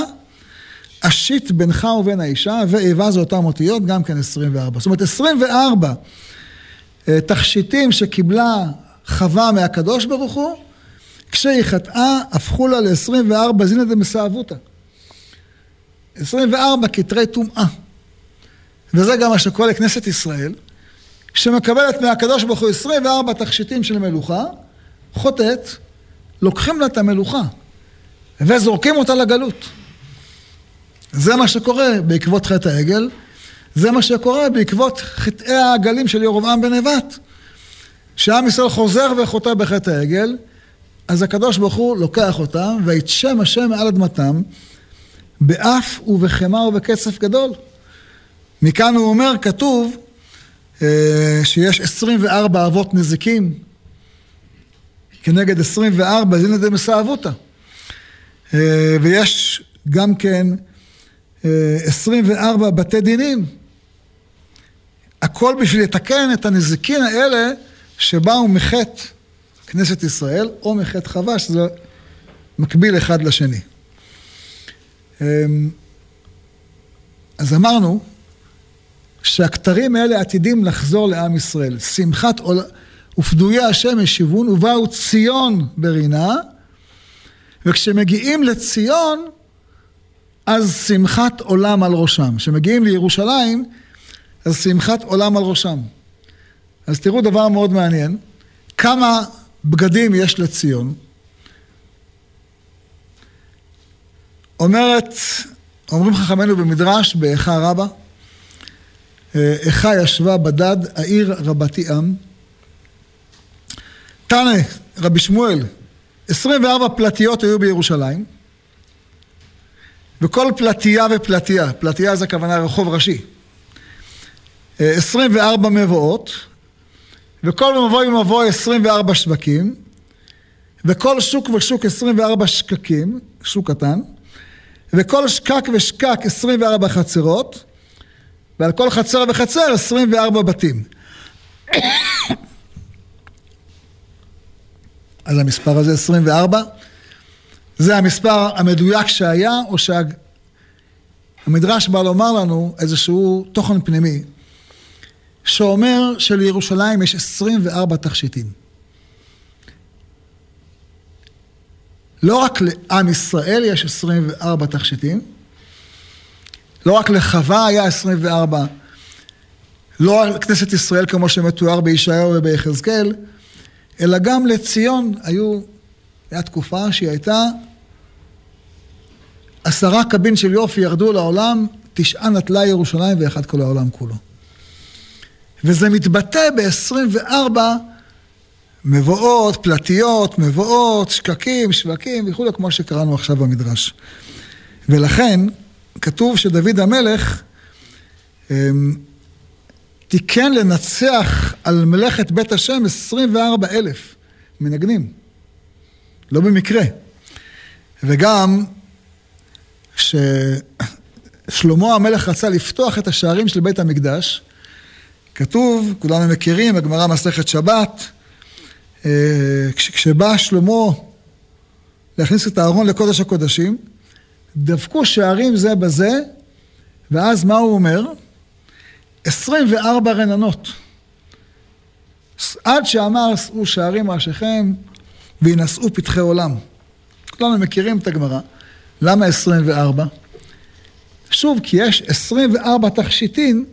Speaker 1: אשית בינך ובין האישה, ואיבה זה אותם אותיות, גם כן 24. זאת אומרת, 24 אה, תכשיטים שקיבלה חווה מהקדוש ברוך הוא, כשהיא חטאה, הפכו לה ל-24 זינא דמסאבותא. 24 כתרי טומאה. וזה גם מה שקורה לכנסת ישראל, שמקבלת מהקדוש ברוך הוא 24 תכשיטים של מלוכה, חוטאת, לוקחים לה את המלוכה. וזורקים אותה לגלות. זה מה שקורה בעקבות חטא העגל, זה מה שקורה בעקבות חטאי העגלים של ירובעם נבט. שעם ישראל חוזר וחוטא בחטא העגל, אז הקדוש ברוך הוא לוקח אותם, ויתשם השם מעל אדמתם, באף ובחמא ובקצף גדול. מכאן הוא אומר, כתוב אה, שיש 24 אבות נזיקים כנגד 24 זינא דמסאבותא. אה, ויש גם כן 24 אה, בתי דינים. הכל בשביל לתקן את הנזיקין האלה שבאו מחטא כנסת ישראל או מחטא חווה, שזה מקביל אחד לשני. אמ, אז אמרנו שהכתרים האלה עתידים לחזור לעם ישראל. שמחת עול... ופדויי השם ישיבון ובאו ציון ברינה וכשמגיעים לציון, אז שמחת עולם על ראשם. כשמגיעים לירושלים, אז שמחת עולם על ראשם. אז תראו דבר מאוד מעניין, כמה בגדים יש לציון. אומרת, אומרים חכמינו במדרש, באיכה רבה, איכה ישבה בדד, העיר רבתי עם. תנא, רבי שמואל, 24 פלטיות היו בירושלים, וכל פלטייה ופלטייה, פלטייה זה הכוונה רחוב ראשי, 24 מבואות, וכל מבוא ומבוא 24 שווקים, וכל שוק ושוק 24 שקקים, שוק קטן, וכל שקק ושקק 24 חצרות, ועל כל חצר וחצר 24 בתים. אז המספר הזה 24, זה המספר המדויק שהיה, או שהמדרש בא לומר לנו איזשהו תוכן פנימי, שאומר שלירושלים יש 24 תכשיטים. לא רק לעם ישראל יש 24 תכשיטים, לא רק לחווה היה 24, לא רק לכנסת ישראל כמו שמתואר בישעיהו וביחזקאל, אלא גם לציון היו, הייתה תקופה שהיא הייתה עשרה קבין של יופי ירדו לעולם, תשעה נטלה ירושלים ואחד כל העולם כולו. וזה מתבטא ב-24 מבואות, פלטיות, מבואות, שקקים, שווקים וכולי, כמו שקראנו עכשיו במדרש. ולכן, כתוב שדוד המלך אמ, תיקן לנצח על מלאכת בית השם 24 אלף מנגנים. לא במקרה. וגם כששלמה המלך רצה לפתוח את השערים של בית המקדש, כתוב, כולנו מכירים, הגמרא מסכת שבת, אה, כשבא שלמה להכניס את הארון לקודש הקודשים, דפקו שערים זה בזה, ואז מה הוא אומר? 24 רננות. עד שאמר, שאו שערים ראשיכם וינשאו פתחי עולם. כולנו מכירים את הגמרא. למה 24? שוב, כי יש 24 תכשיטים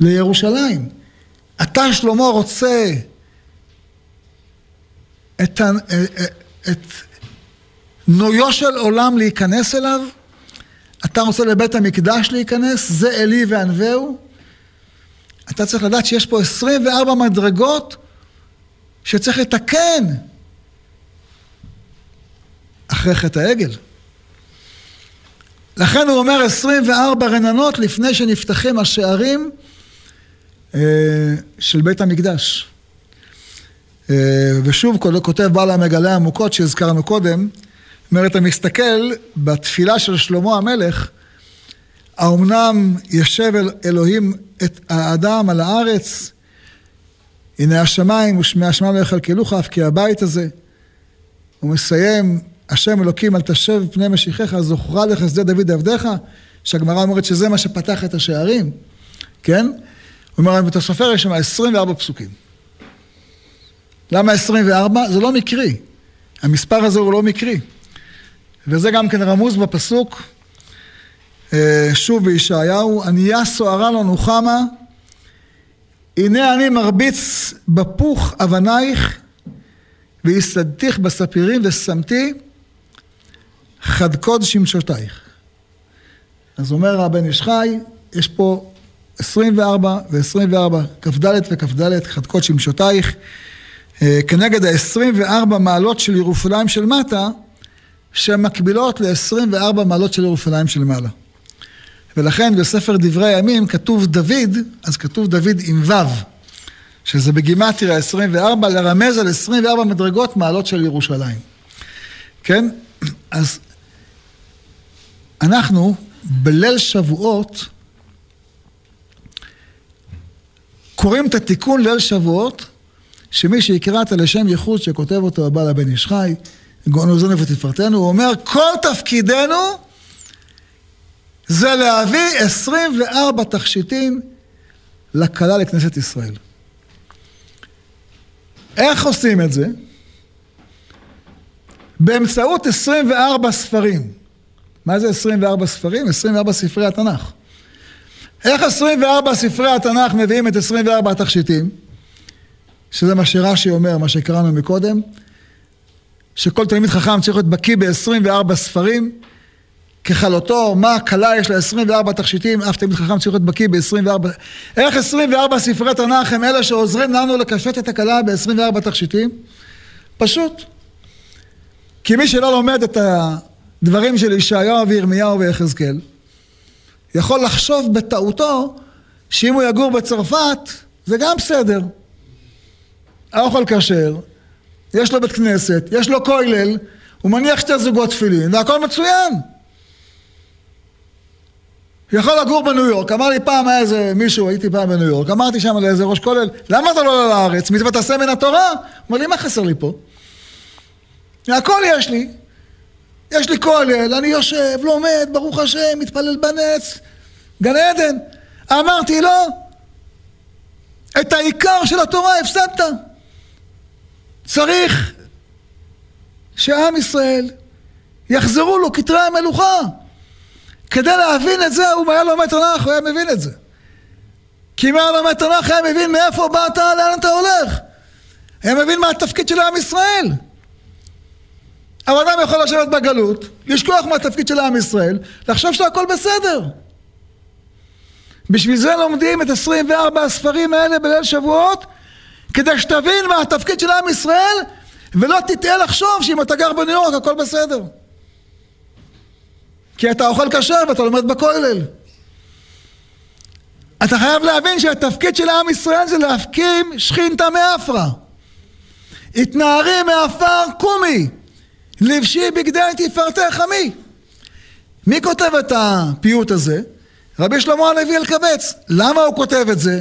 Speaker 1: לירושלים. אתה, שלמה, רוצה את, אה, אה, את נויו של עולם להיכנס אליו? אתה רוצה לבית המקדש להיכנס? זה אלי וענווהו? אתה צריך לדעת שיש פה 24 מדרגות שצריך לתקן אחרי חטא העגל. לכן הוא אומר 24 רננות לפני שנפתחים השערים אה, של בית המקדש. אה, ושוב כותב בעל המגלה עמוקות שהזכרנו קודם, אומר, אתה מסתכל בתפילה של שלמה המלך, האומנם ישב אל אלוהים את האדם על הארץ, הנה השמיים ושמי השמיים לא יכלכלוך אף כי הבית הזה. הוא מסיים, השם אלוקים אל תשב פני משיחך, זוכרה לחסדי דוד עבדיך, שהגמרא אומרת שזה מה שפתח את השערים, כן? הוא אומר, אם אתה סופר, יש שם 24 פסוקים. למה 24? זה לא מקרי. המספר הזה הוא לא מקרי. וזה גם כן רמוז בפסוק, אה, שוב בישעיהו, ענייה סוערה לא נוחמה, הנה אני מרביץ בפוך אבנייך, ויסדתיך בספירים ושמתי חדקוד שמשותייך. אז אומר הבן איש חי, יש פה 24 ו-24, כ"ד וכ"ד, חדקות שמשותייך. אה, כנגד ה-24 מעלות של ירושלים של מטה, שהן מקבילות ל-24 מעלות של ירושלים של מעלה. ולכן בספר דברי הימים כתוב דוד, אז כתוב דוד עם ו', שזה בגימטריה 24, לרמז על 24 מדרגות מעלות של ירושלים. כן? אז אנחנו בליל שבועות קוראים את התיקון ליל שבועות, שמי שיקרא את הלשם ייחוד שכותב אותו הבעל הבן איש חי, גאונו זונו ותפארתנו, הוא אומר, כל תפקידנו זה להביא 24 תכשיטים לכלה לכנסת ישראל. איך עושים את זה? באמצעות 24 ספרים. מה זה 24 ספרים? 24 ספרי התנ"ך. איך 24 ספרי התנ"ך מביאים את 24 התכשיטים? שזה מה שרש"י אומר, מה שקראנו מקודם. שכל תלמיד חכם צריך להיות בקיא ב-24 ספרים, ככלותו, מה הקלה יש ל-24 תכשיטים, אף תלמיד חכם צריך להיות בקיא ב-24... איך 24 ספרי תנ"ך הם אלה שעוזרים לנו לקשט את הקלה ב-24 תכשיטים? פשוט. כי מי שלא לומד את הדברים של ישעיהו וירמיהו ויחזקאל, יכול לחשוב בטעותו שאם הוא יגור בצרפת, זה גם בסדר. האוכל כשר, יש לו בית כנסת, יש לו כולל, הוא מניח שתי זוגות תפילין, והכל מצוין. יכול לגור בניו יורק, אמר לי פעם, היה איזה מישהו, הייתי פעם בניו יורק, אמרתי שם לאיזה ראש כולל, למה אתה לא עולה לארץ? מצוות עשה מן התורה? אמר לי, מה חסר לי פה? הכל יש לי. יש לי כולל, אני יושב, לומד, ברוך השם, מתפלל בנץ, גן עדן. אמרתי, לא. את העיקר של התורה הפסדת. צריך שעם ישראל יחזרו לו כתרי המלוכה. כדי להבין את זה, הוא היה לומד תנ"ך, הוא היה מבין את זה. כי אם היה לומד תנ"ך היה מבין מאיפה באת, לאן אתה הולך. היה מבין מה התפקיד של עם ישראל. אבל אדם יכול לשבת בגלות, לשכוח מהתפקיד של עם ישראל, לחשוב שהכל בסדר. בשביל זה לומדים את 24 הספרים האלה בליל שבועות, כדי שתבין מה התפקיד של עם ישראל, ולא תטעה לחשוב שאם אתה גר בניו יורק הכל בסדר. כי אתה אוכל כשר ואתה לומד בכולל. אתה חייב להבין שהתפקיד של עם ישראל זה להפקים שכינתא מאפרה. התנערי מעפר קומי, לבשי בגדי תפארתך עמי. מי כותב את הפיוט הזה? רבי שלמה הלוי אלקבץ. למה הוא כותב את זה?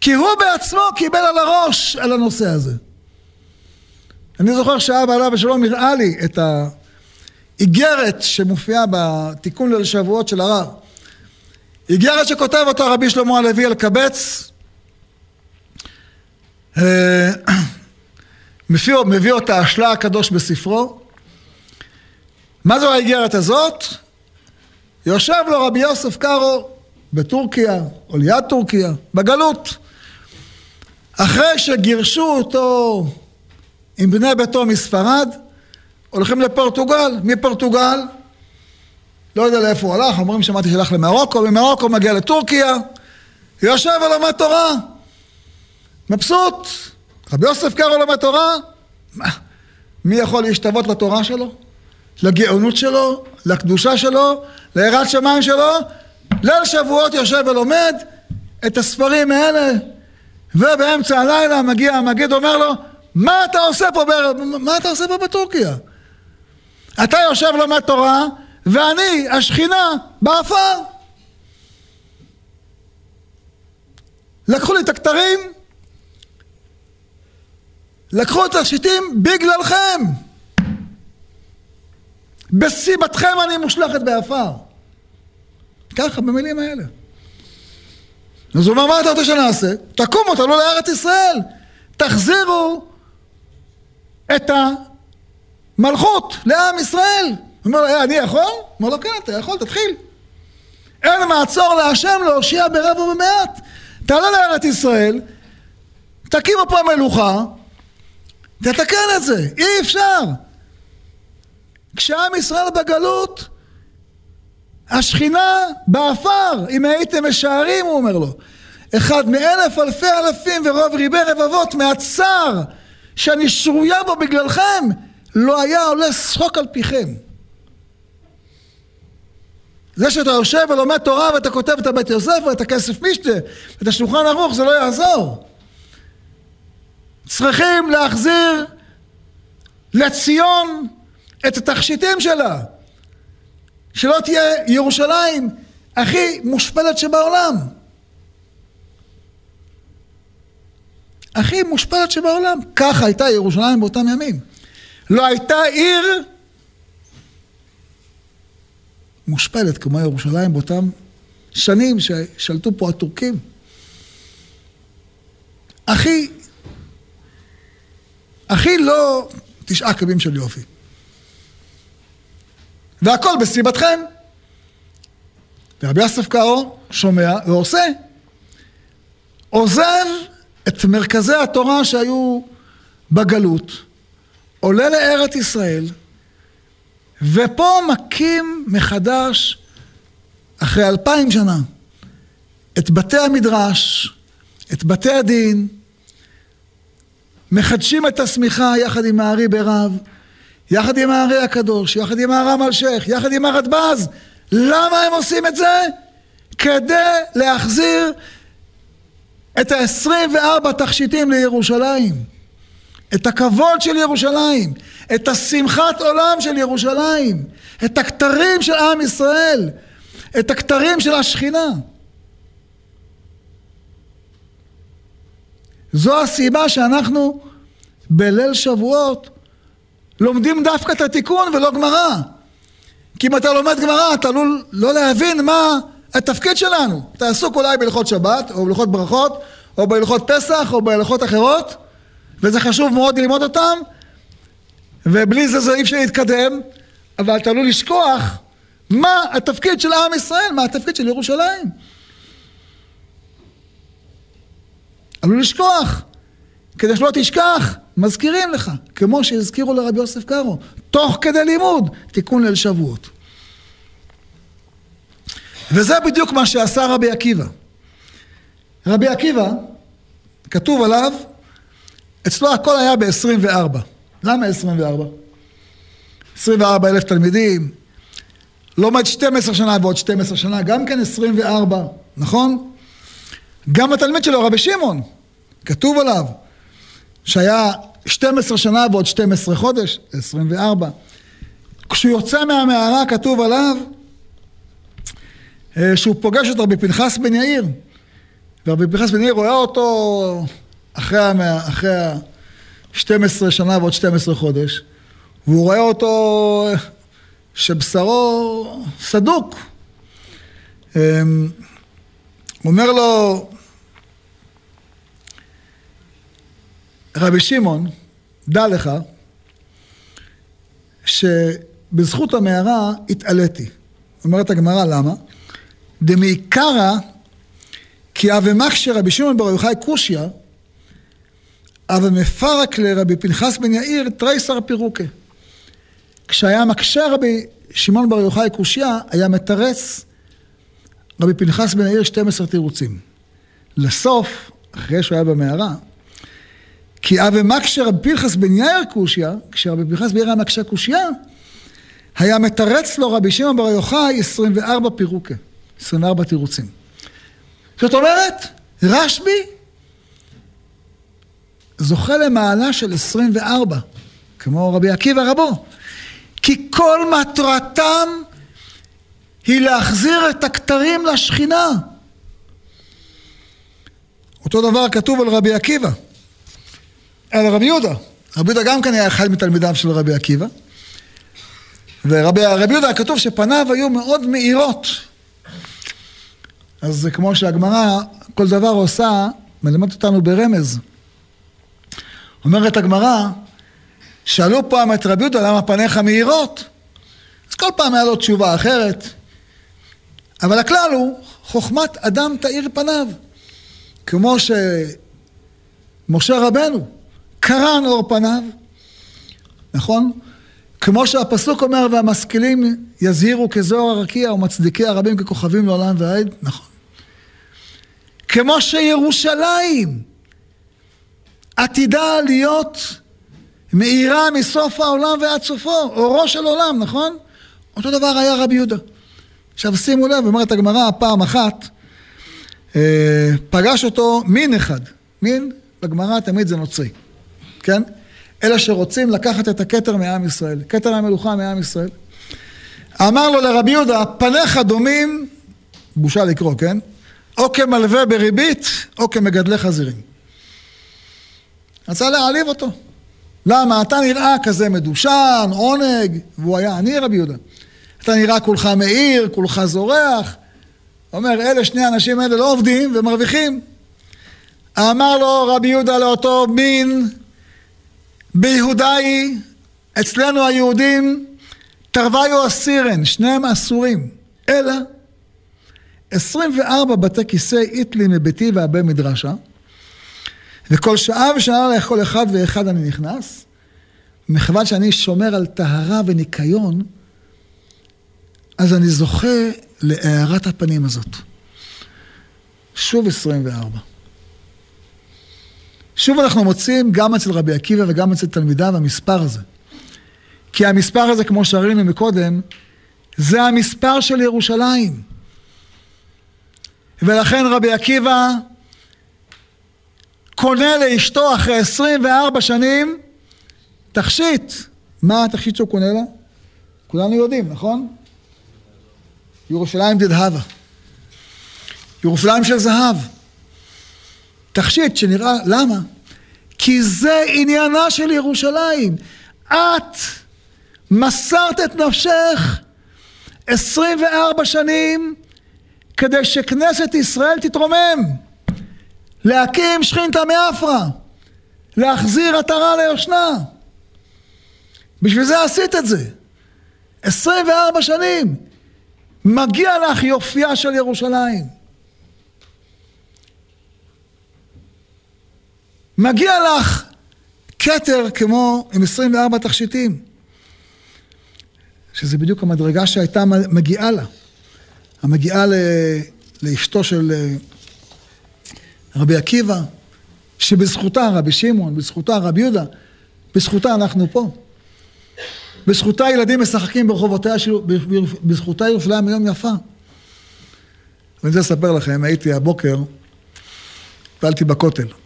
Speaker 1: כי הוא בעצמו קיבל על הראש על הנושא הזה. אני זוכר שאבא עליו ושלום הראה לי את האיגרת שמופיעה בתיקון ליל שבועות של הרב. איגרת שכותב אותה רבי שלמה הלוי אלקבץ. מביא, מביא אותה השלה הקדוש בספרו. מה זו האיגרת הזאת? יושב לו רבי יוסף קארו בטורקיה, או ליד טורקיה, בגלות. אחרי שגירשו אותו עם בני ביתו מספרד, הולכים לפורטוגל. מפורטוגל, לא יודע לאיפה הוא הלך, אומרים שמעתי שהלך למרוקו, ממרוקו מגיע לטורקיה, יושב ולומד תורה. מבסוט. רבי יוסף קארו לומד תורה, מה? מי יכול להשתוות לתורה שלו? לגאונות שלו? לקדושה שלו? ליראת שמיים שלו? ליל שבועות יושב ולומד את הספרים האלה ובאמצע הלילה מגיע המגיד אומר לו מה אתה עושה פה, ב... מה אתה עושה פה בטורקיה? אתה יושב לומד תורה ואני השכינה באפר לקחו לי את הכתרים לקחו את השיטים בגללכם. בסיבתכם אני מושלכת בעפר. ככה, במילים האלה. אז הוא אומר, מה אתה רוצה שנעשה? תקומו, תעלו לארץ ישראל. תחזירו את המלכות לעם ישראל. הוא אומר אה, אני יכול? הוא אומר לו, כן, אתה יכול, תתחיל. אין מעצור להשם להושיע ברב ובמעט. תעלה לארץ ישראל, תקימו פה מלוכה, תתקן את זה, אי אפשר. כשעם ישראל בגלות, השכינה באפר, אם הייתם משערים, הוא אומר לו. אחד מאלף אלפי אלפים ורוב ריבי רבבות מהצער שאני שרויה בו בגללכם, לא היה עולה שחוק על פיכם. זה שאתה יושב ולומד תורה ואתה כותב את הבית יוסף ואת הכסף משתה ואת השולחן ערוך זה לא יעזור. צריכים להחזיר לציון את התכשיטים שלה. שלא תהיה ירושלים הכי מושפלת שבעולם. הכי מושפלת שבעולם. ככה הייתה ירושלים באותם ימים. לא הייתה עיר מושפלת כמו ירושלים באותם שנים ששלטו פה הטורקים. הכי הכי לא תשעה קווים של יופי. והכל בסיבתכם. ורבי יוסף קאו שומע ועושה. עוזב את מרכזי התורה שהיו בגלות, עולה לארץ ישראל, ופה מקים מחדש, אחרי אלפיים שנה, את בתי המדרש, את בתי הדין, מחדשים את השמיכה יחד עם הארי ברב, יחד עם הארי הקדוש, יחד עם הרם אלשיך, יחד עם הרדב"ז. למה הם עושים את זה? כדי להחזיר את ה-24 תכשיטים לירושלים, את הכבוד של ירושלים, את השמחת עולם של ירושלים, את הכתרים של עם ישראל, את הכתרים של השכינה. זו הסיבה שאנחנו בליל שבועות לומדים דווקא את התיקון ולא גמרא. כי אם אתה לומד גמרא, אתה עלול לא להבין מה התפקיד שלנו. אתה עסוק אולי בהלכות שבת, או בהלכות ברכות, או בהלכות פסח, או בהלכות אחרות, וזה חשוב מאוד ללמוד אותם, ובלי זה זה אי אפשר להתקדם, אבל אתה עלול לשכוח מה התפקיד של עם ישראל, מה התפקיד של ירושלים. עלול לשכוח. כדי שלא תשכח, מזכירים לך, כמו שהזכירו לרבי יוסף קארו, תוך כדי לימוד, תיקון ליל שבועות. וזה בדיוק מה שעשה רבי עקיבא. רבי עקיבא, כתוב עליו, אצלו הכל היה ב-24. למה 24? 24 אלף תלמידים, לומד 12 שנה ועוד 12 שנה, גם כן 24, נכון? גם התלמיד שלו, רבי שמעון, כתוב עליו, שהיה 12 שנה ועוד 12 חודש, 24. כשהוא יוצא מהמערה כתוב עליו אה, שהוא פוגש את רבי פנחס בן יאיר. ורבי פנחס בן יאיר רואה אותו אחרי, אחרי ה-12 שנה ועוד 12 חודש, והוא רואה אותו שבשרו סדוק. הוא אמ, אומר לו, רבי שמעון, דע לך שבזכות המערה התעליתי. אומרת הגמרא, למה? דמעיקרא כי אבי מקשה רבי שמעון בר יוחאי קושיא, אבי מפרק לרבי פנחס בן יאיר תריסר פירוקה. כשהיה מקשה רבי שמעון בר יוחאי קושיא, היה מתרץ רבי פנחס בן יאיר 12 תירוצים. לסוף, אחרי שהוא היה במערה, כי אבי מקשה רבי פנחס בן יאיר קושיא, כשרבי פנחס בן יאיר היה מקשה קושיא, היה מתרץ לו רבי שמעון בר יוחאי 24 פירוקה, 24 תירוצים. זאת אומרת, רשב"י זוכה למעלה של 24, כמו רבי עקיבא רבו. כי כל מטרתם היא להחזיר את הכתרים לשכינה. אותו דבר כתוב על רבי עקיבא, על רבי יהודה. רבי יהודה גם כן היה אחד מתלמידיו של רבי עקיבא. ורבי יהודה כתוב שפניו היו מאוד מאירות. אז זה כמו שהגמרא, כל דבר עושה, מלמד אותנו ברמז. אומרת הגמרא, שאלו פעם את רבי יהודה למה פניך מאירות? אז כל פעם היה לו תשובה אחרת. אבל הכלל הוא, חוכמת אדם תאיר פניו. כמו שמשה רבנו קרן אור פניו, נכון? כמו שהפסוק אומר, והמשכילים יזהירו כזוהר הרקיע ומצדיקי הרבים ככוכבים לעולם ועד, נכון. כמו שירושלים עתידה להיות מאירה מסוף העולם ועד סופו, אורו של עולם, נכון? אותו דבר היה רבי יהודה. עכשיו שימו לב, אומרת הגמרא פעם אחת, אה, פגש אותו מין אחד, מין בגמרא תמיד זה נוצרי, כן? אלה שרוצים לקחת את הכתר מעם ישראל, כתר המלוכה מעם ישראל. אמר לו לרבי יהודה, פניך דומים, בושה לקרוא, כן? או כמלווה בריבית, או כמגדלי חזירים. רצה להעליב אותו. למה? אתה נראה כזה מדושן, עונג, והוא היה עני רבי יהודה. אתה נראה כולך מאיר, כולך זורח. אומר, אלה שני האנשים האלה לא עובדים ומרוויחים. אמר לו רבי יהודה לאותו מין, ביהודאי, אצלנו היהודים, תרוויו אסירן, שניהם אסורים. אלא 24 בתי כיסא איתלי מביתי והבן מדרשה, וכל שעה ושעה לכל אחד ואחד אני נכנס, מכיוון שאני שומר על טהרה וניקיון, אז אני זוכה להארת הפנים הזאת. שוב 24. שוב אנחנו מוצאים גם אצל רבי עקיבא וגם אצל תלמידיו המספר הזה. כי המספר הזה, כמו שראינו מקודם, זה המספר של ירושלים. ולכן רבי עקיבא קונה לאשתו אחרי 24 שנים תכשיט. מה התכשיט שהוא קונה לה? כולנו יודעים, נכון? ירושלים דדהבה. ירושלים של זהב. תכשיט שנראה, למה? כי זה עניינה של ירושלים. את מסרת את נפשך 24 שנים כדי שכנסת ישראל תתרומם, להקים שכינתא מאפרא, להחזיר עטרה ליושנה. בשביל זה עשית את זה. 24 שנים. מגיע לך יופייה של ירושלים. מגיע לך כתר כמו עם 24 תכשיטים. שזה בדיוק המדרגה שהייתה מגיעה לה. המגיעה ל... לאשתו של אה, רבי עקיבא, שבזכותה רבי שמעון, בזכותה רבי יהודה, בזכותה אנחנו פה. בזכותה ילדים משחקים ברחובותיה, של... בזכותה ירושלים היום יפה. ואני רוצה לספר לכם, הייתי הבוקר, פעלתי בכותל.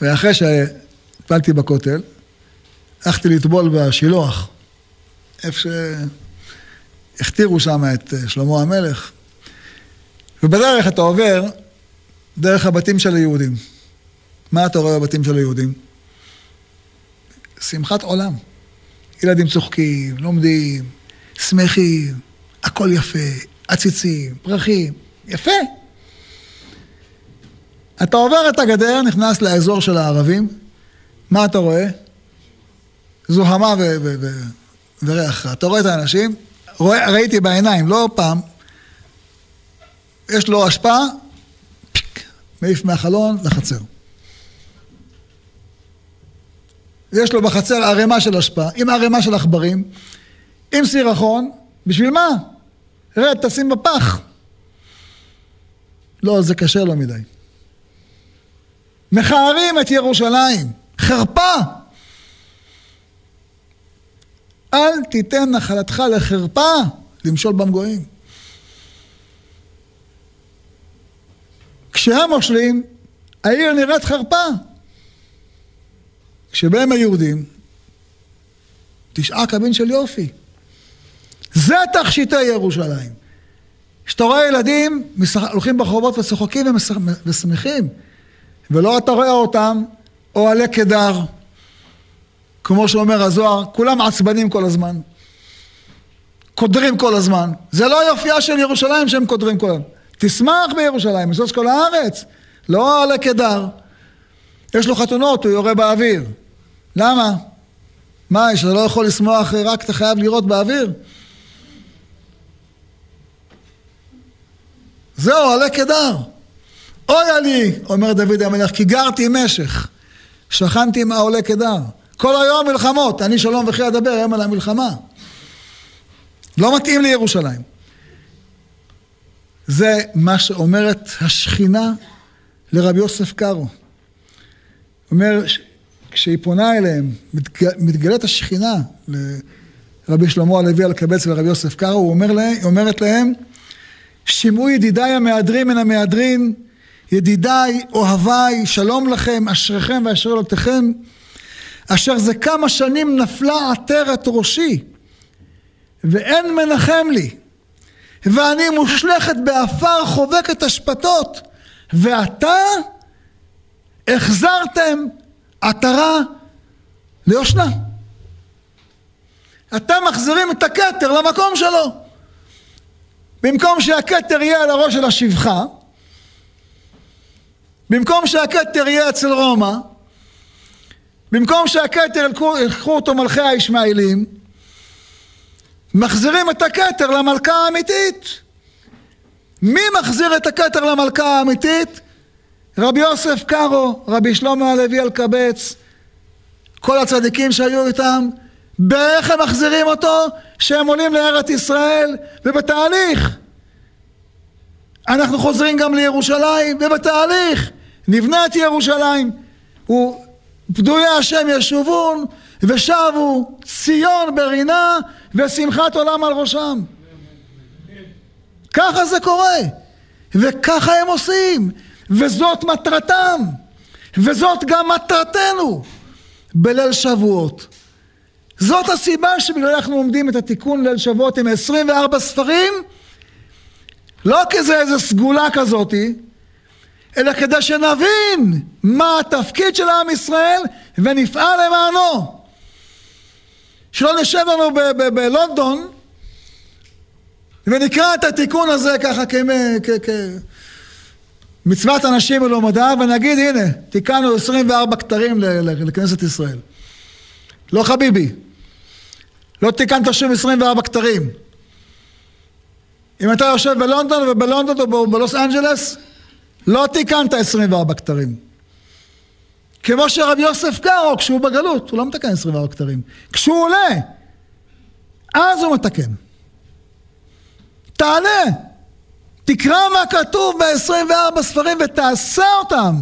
Speaker 1: ואחרי שהפלתי בכותל, הלכתי לטבול בשילוח, איפה שהכתירו שם את אה, שלמה המלך. ובדרך אתה עובר דרך הבתים של היהודים. מה אתה רואה בבתים של היהודים? שמחת עולם. ילדים צוחקים, לומדים, שמחים, הכל יפה, עציצים, פרחים, יפה. אתה עובר את הגדר, נכנס לאזור של הערבים, מה אתה רואה? זוהמה ו- ו- ו- וריח. אתה רואה את האנשים, רואה, ראיתי בעיניים, לא פעם, יש לו השפעה, פיק, מעיף מהחלון לחצר. יש לו בחצר ערימה של השפעה, עם ערימה של עכברים, עם סירחון, בשביל מה? רד, תשים בפח. לא, זה קשה לו מדי. מכערים את ירושלים, חרפה. אל תיתן נחלתך לחרפה למשול במגויים. כשהם מושלים, העיר נראית חרפה. כשבאים היהודים, תשעה קבין של יופי. זה תכשיטי ירושלים. כשאתה רואה ילדים הולכים ברחובות וצוחקים ושמחים, ולא אתה רואה אותם אוהלי קדר, כמו שאומר הזוהר, כולם עצבנים כל הזמן. קודרים כל הזמן. זה לא יופייה של ירושלים שהם קודרים כל הזמן. תשמח בירושלים, משוש כל הארץ. לא אוהלי קדר. יש לו חתונות, הוא יורה באוויר. למה? מה, שאתה לא יכול לשמוח רק אתה חייב לירות באוויר? זהו, עלה קדר. אויה לי, אומר דוד המלך, כי גרתי משך, שכנתי עם העולה קדר. כל היום מלחמות, אני שלום וכי אדבר, היום על המלחמה. לא מתאים לירושלים. זה מה שאומרת השכינה לרבי יוסף קארו. אומר, כשהיא פונה אליהם, מתגלית השכינה לרבי שלמה הלוי אלקבץ ולרבי יוסף קארו, הוא אומר היא אומרת להם, שמעו ידידיי המהדרין מן המהדרין, ידידיי, אוהביי, שלום לכם, אשריכם ואשר אלותיכם, אשר זה כמה שנים נפלה עטרת ראשי, ואין מנחם לי, ואני מושלכת באפר חובקת אשפתות, ועתה החזרתם עטרה ליושנה. אתם מחזירים את הכתר למקום שלו. במקום שהכתר יהיה על הראש של השפחה, במקום שהכתר יהיה אצל רומא, במקום שהכתר ילכו אותו מלכי הישמעאלים, מחזירים את הכתר למלכה האמיתית. מי מחזיר את הכתר למלכה האמיתית? רבי יוסף קארו, רבי שלמה הלוי אלקבץ, כל הצדיקים שהיו איתם, באיך הם מחזירים אותו? שהם עולים לארץ ישראל, ובתהליך. אנחנו חוזרים גם לירושלים, ובתהליך. נבנה את ירושלים. ופדויי השם ישובון, ושבו ציון ברינה, ושמחת עולם על ראשם. ככה זה קורה, וככה הם עושים. וזאת מטרתם, וזאת גם מטרתנו בליל שבועות. זאת הסיבה שבגלל אנחנו עומדים את התיקון ליל שבועות עם 24 ספרים, לא כזה איזה סגולה כזאתי, אלא כדי שנבין מה התפקיד של עם ישראל ונפעל למענו. שלא נשב לנו בלונדון ונקרא את התיקון הזה ככה כ... מצוות אנשים מלומדה, ונגיד הנה, תיקנו 24 כתרים לכנסת ישראל. לא חביבי, לא תיקנת שום 24 כתרים. אם אתה יושב בלונדון ובלונדון או בלוס אנג'לס, לא תיקנת 24 כתרים. כמו שרבי יוסף קארו, כשהוא בגלות, הוא לא מתקן 24 כתרים. כשהוא עולה, אז הוא מתקן. תעלה, תקרא מה כתוב ב-24 ספרים ותעשה אותם.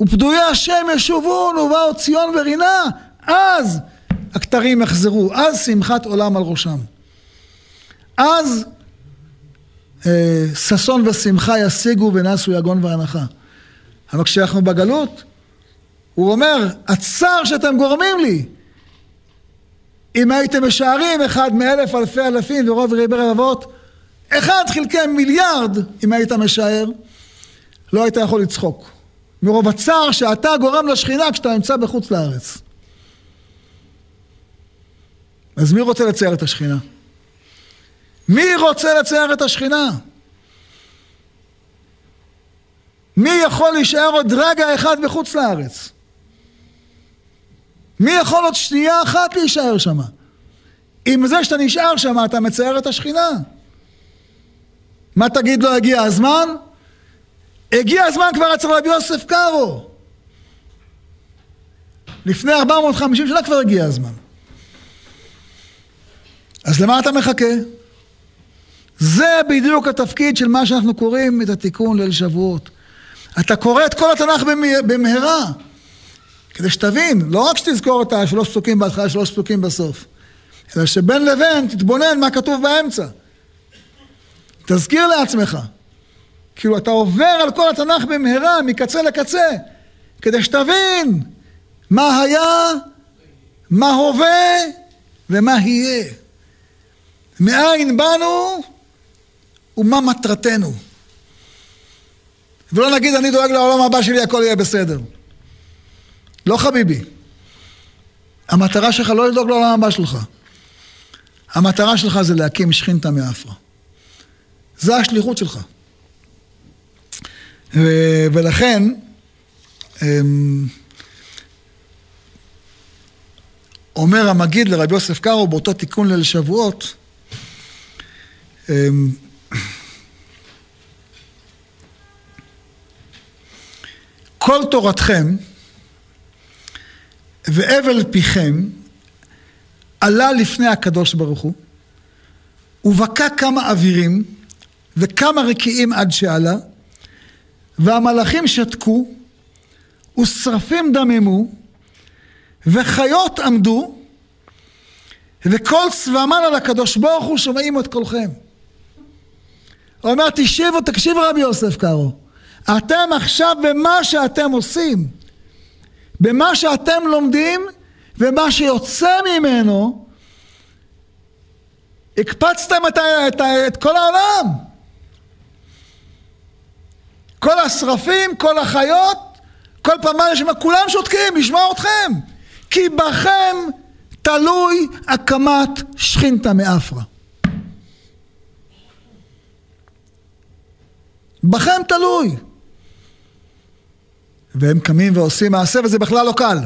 Speaker 1: ופדויי השם ישובון ובאו ציון ורינה, אז הכתרים יחזרו, אז שמחת עולם על ראשם. אז ששון ושמחה ישיגו ונסו יגון והנחה. אבל כשאנחנו בגלות, הוא אומר, הצער שאתם גורמים לי, אם הייתם משערים אחד מאלף אלפי אלפים ורוב ריבי רבבות, אחד חלקי מיליארד, אם היית משער, לא היית יכול לצחוק. מרוב הצער שאתה גורם לשכינה כשאתה נמצא בחוץ לארץ. אז מי רוצה לצייר את השכינה? מי רוצה לצייר את השכינה? מי יכול להישאר עוד רגע אחד בחוץ לארץ? מי יכול עוד שנייה אחת להישאר שם? עם זה שאתה נשאר שם אתה מצייר את השכינה. מה תגיד לו הגיע הזמן? הגיע הזמן כבר אצל רבי יוסף קארו. לפני 450 שנה כבר הגיע הזמן. אז למה אתה מחכה? זה בדיוק התפקיד של מה שאנחנו קוראים את התיקון ליל שבועות. אתה קורא את כל התנ"ך במהרה, כדי שתבין, לא רק שתזכור את השלוש פסוקים בהתחלה, שלוש פסוקים בסוף, אלא שבין לבין תתבונן מה כתוב באמצע. תזכיר לעצמך. כאילו אתה עובר על כל התנ"ך במהרה, מקצה לקצה, כדי שתבין מה היה, מה הווה ומה יהיה. מאין באנו ומה מטרתנו. ולא נגיד אני דואג לעולם הבא שלי, הכל יהיה בסדר. לא חביבי. המטרה שלך לא לדאוג לעולם הבא שלך. המטרה שלך זה להקים שכינתא מאפרה. זה השליחות שלך. ו- ולכן, אמ, אומר המגיד לרבי יוסף קארו באותו תיקון ליל שבועות, כל תורתכם והבל פיכם עלה לפני הקדוש ברוך הוא, ובקע כמה אווירים וכמה רקיעים עד שעלה, והמלאכים שתקו, ושרפים דממו, וחיות עמדו, וכל צבאמן על הקדוש ברוך הוא שומעים את קולכם. הוא אומר, תקשיבו רבי יוסף קארו, אתם עכשיו במה שאתם עושים, במה שאתם לומדים, ומה שיוצא ממנו, הקפצתם את, את, את כל העולם. כל השרפים, כל החיות, כל פעם מה יש כולם שותקים לשמוע אתכם. כי בכם תלוי הקמת שכינתא מאפרה. בכם תלוי. והם קמים ועושים מעשה, וזה בכלל לא קל.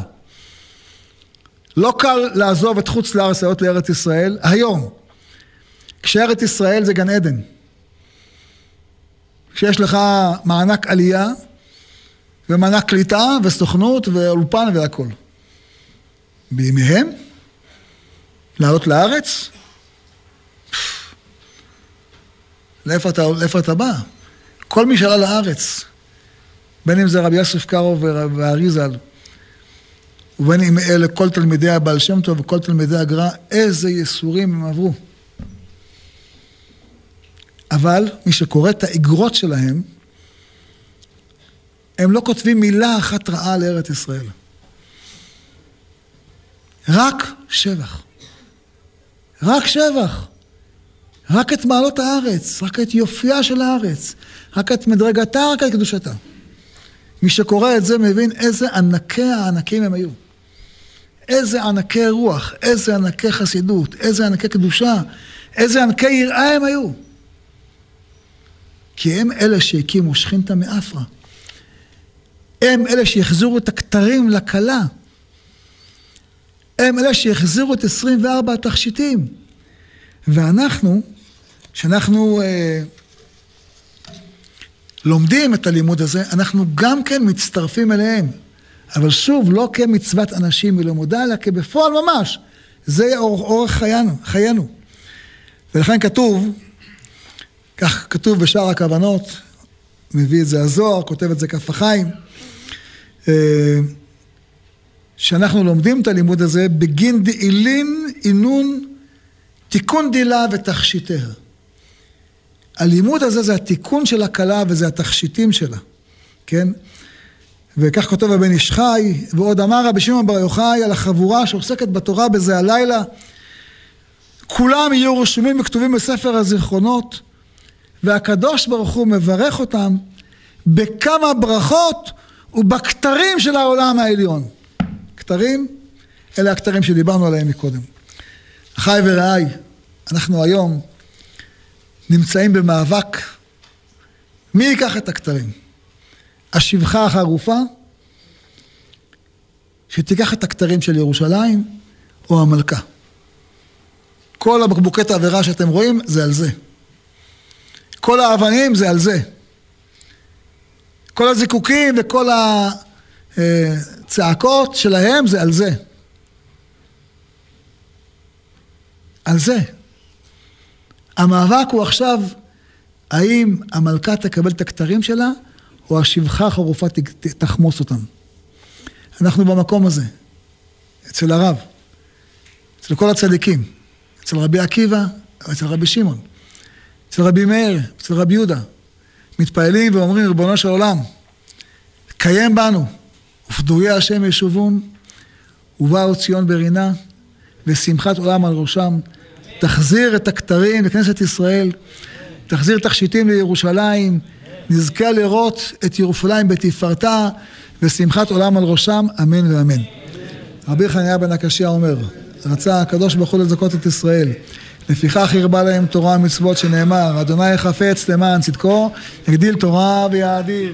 Speaker 1: לא קל לעזוב את חוץ לארץ, לעלות לארץ ישראל, היום. כשארץ ישראל זה גן עדן. כשיש לך מענק עלייה, ומענק קליטה, וסוכנות, ואולפן והכל. בימיהם? לעלות לארץ? לאיפה אתה, לאיפה אתה בא? כל מי שעלה לארץ, בין אם זה רבי יוסף קארו והארי ז"ל, ובין אם אלה כל תלמידי הבעל שם טוב וכל תלמידי הגר"א, איזה ייסורים הם עברו. אבל מי שקורא את האגרות שלהם, הם לא כותבים מילה אחת רעה לארץ ישראל. רק שבח. רק שבח. רק את מעלות הארץ, רק את יופייה של הארץ, רק את מדרגתה, רק את קדושתה. מי שקורא את זה מבין איזה ענקי הענקים הם היו. איזה ענקי רוח, איזה ענקי חסידות, איזה ענקי קדושה, איזה ענקי יראה הם היו. כי הם אלה שהקימו שכינתא מאפרה. הם אלה שהחזירו את הכתרים לכלה. הם אלה שהחזירו את 24 התכשיטים. ואנחנו, שאנחנו, אה, לומדים את הלימוד הזה, אנחנו גם כן מצטרפים אליהם. אבל שוב, לא כמצוות אנשים מלמודה, אלא כבפועל ממש. זה אורח חיינו, חיינו. ולכן כתוב, כך כתוב בשאר הכוונות, מביא את זה הזוהר, כותב את זה כף החיים, אה, שאנחנו לומדים את הלימוד הזה בגין דאילין אינון תיקון דילה ותכשיטיה. הלימוד הזה זה התיקון של הכלה וזה התכשיטים שלה, כן? וכך כותב הבן איש חי, ועוד אמר רבי שמעון בר יוחאי על החבורה שעוסקת בתורה בזה הלילה, כולם יהיו רשומים וכתובים בספר הזיכרונות, והקדוש ברוך הוא מברך אותם בכמה ברכות ובכתרים של העולם העליון. כתרים, אלה הכתרים שדיברנו עליהם מקודם. אחי ורעי, אנחנו היום נמצאים במאבק מי ייקח את הכתרים? השבחה החרופה, שתיקח את הכתרים של ירושלים, או המלכה. כל הבקבוקי תעבירה שאתם רואים, זה על זה. כל האבנים זה על זה. כל הזיקוקים וכל הצעקות שלהם זה על זה. על זה. המאבק הוא עכשיו, האם המלכה תקבל את הכתרים שלה, או השבחה החרופה תחמוס אותם. אנחנו במקום הזה, אצל הרב, אצל כל הצדיקים, אצל רבי עקיבא, אצל רבי שמעון, אצל רבי מאיר, אצל רבי יהודה. מתפעלים ואומרים, ריבונו של עולם, קיים בנו, ופדויי השם ישובון, ובאו ציון ברינה, ושמחת עולם על ראשם. תחזיר את הכתרים לכנסת ישראל, תחזיר תכשיטים לירושלים, נזכה לראות את ירושלים בתפארתה ושמחת עולם על ראשם, אמן ואמן. רבי חניה בן הקשיא אומר, רצה הקדוש ברוך הוא לזכות את ישראל. לפיכך הרבה להם תורה ומצוות שנאמר, אדוני חפץ למען צדקו, יגדיל תורה ויאדיר.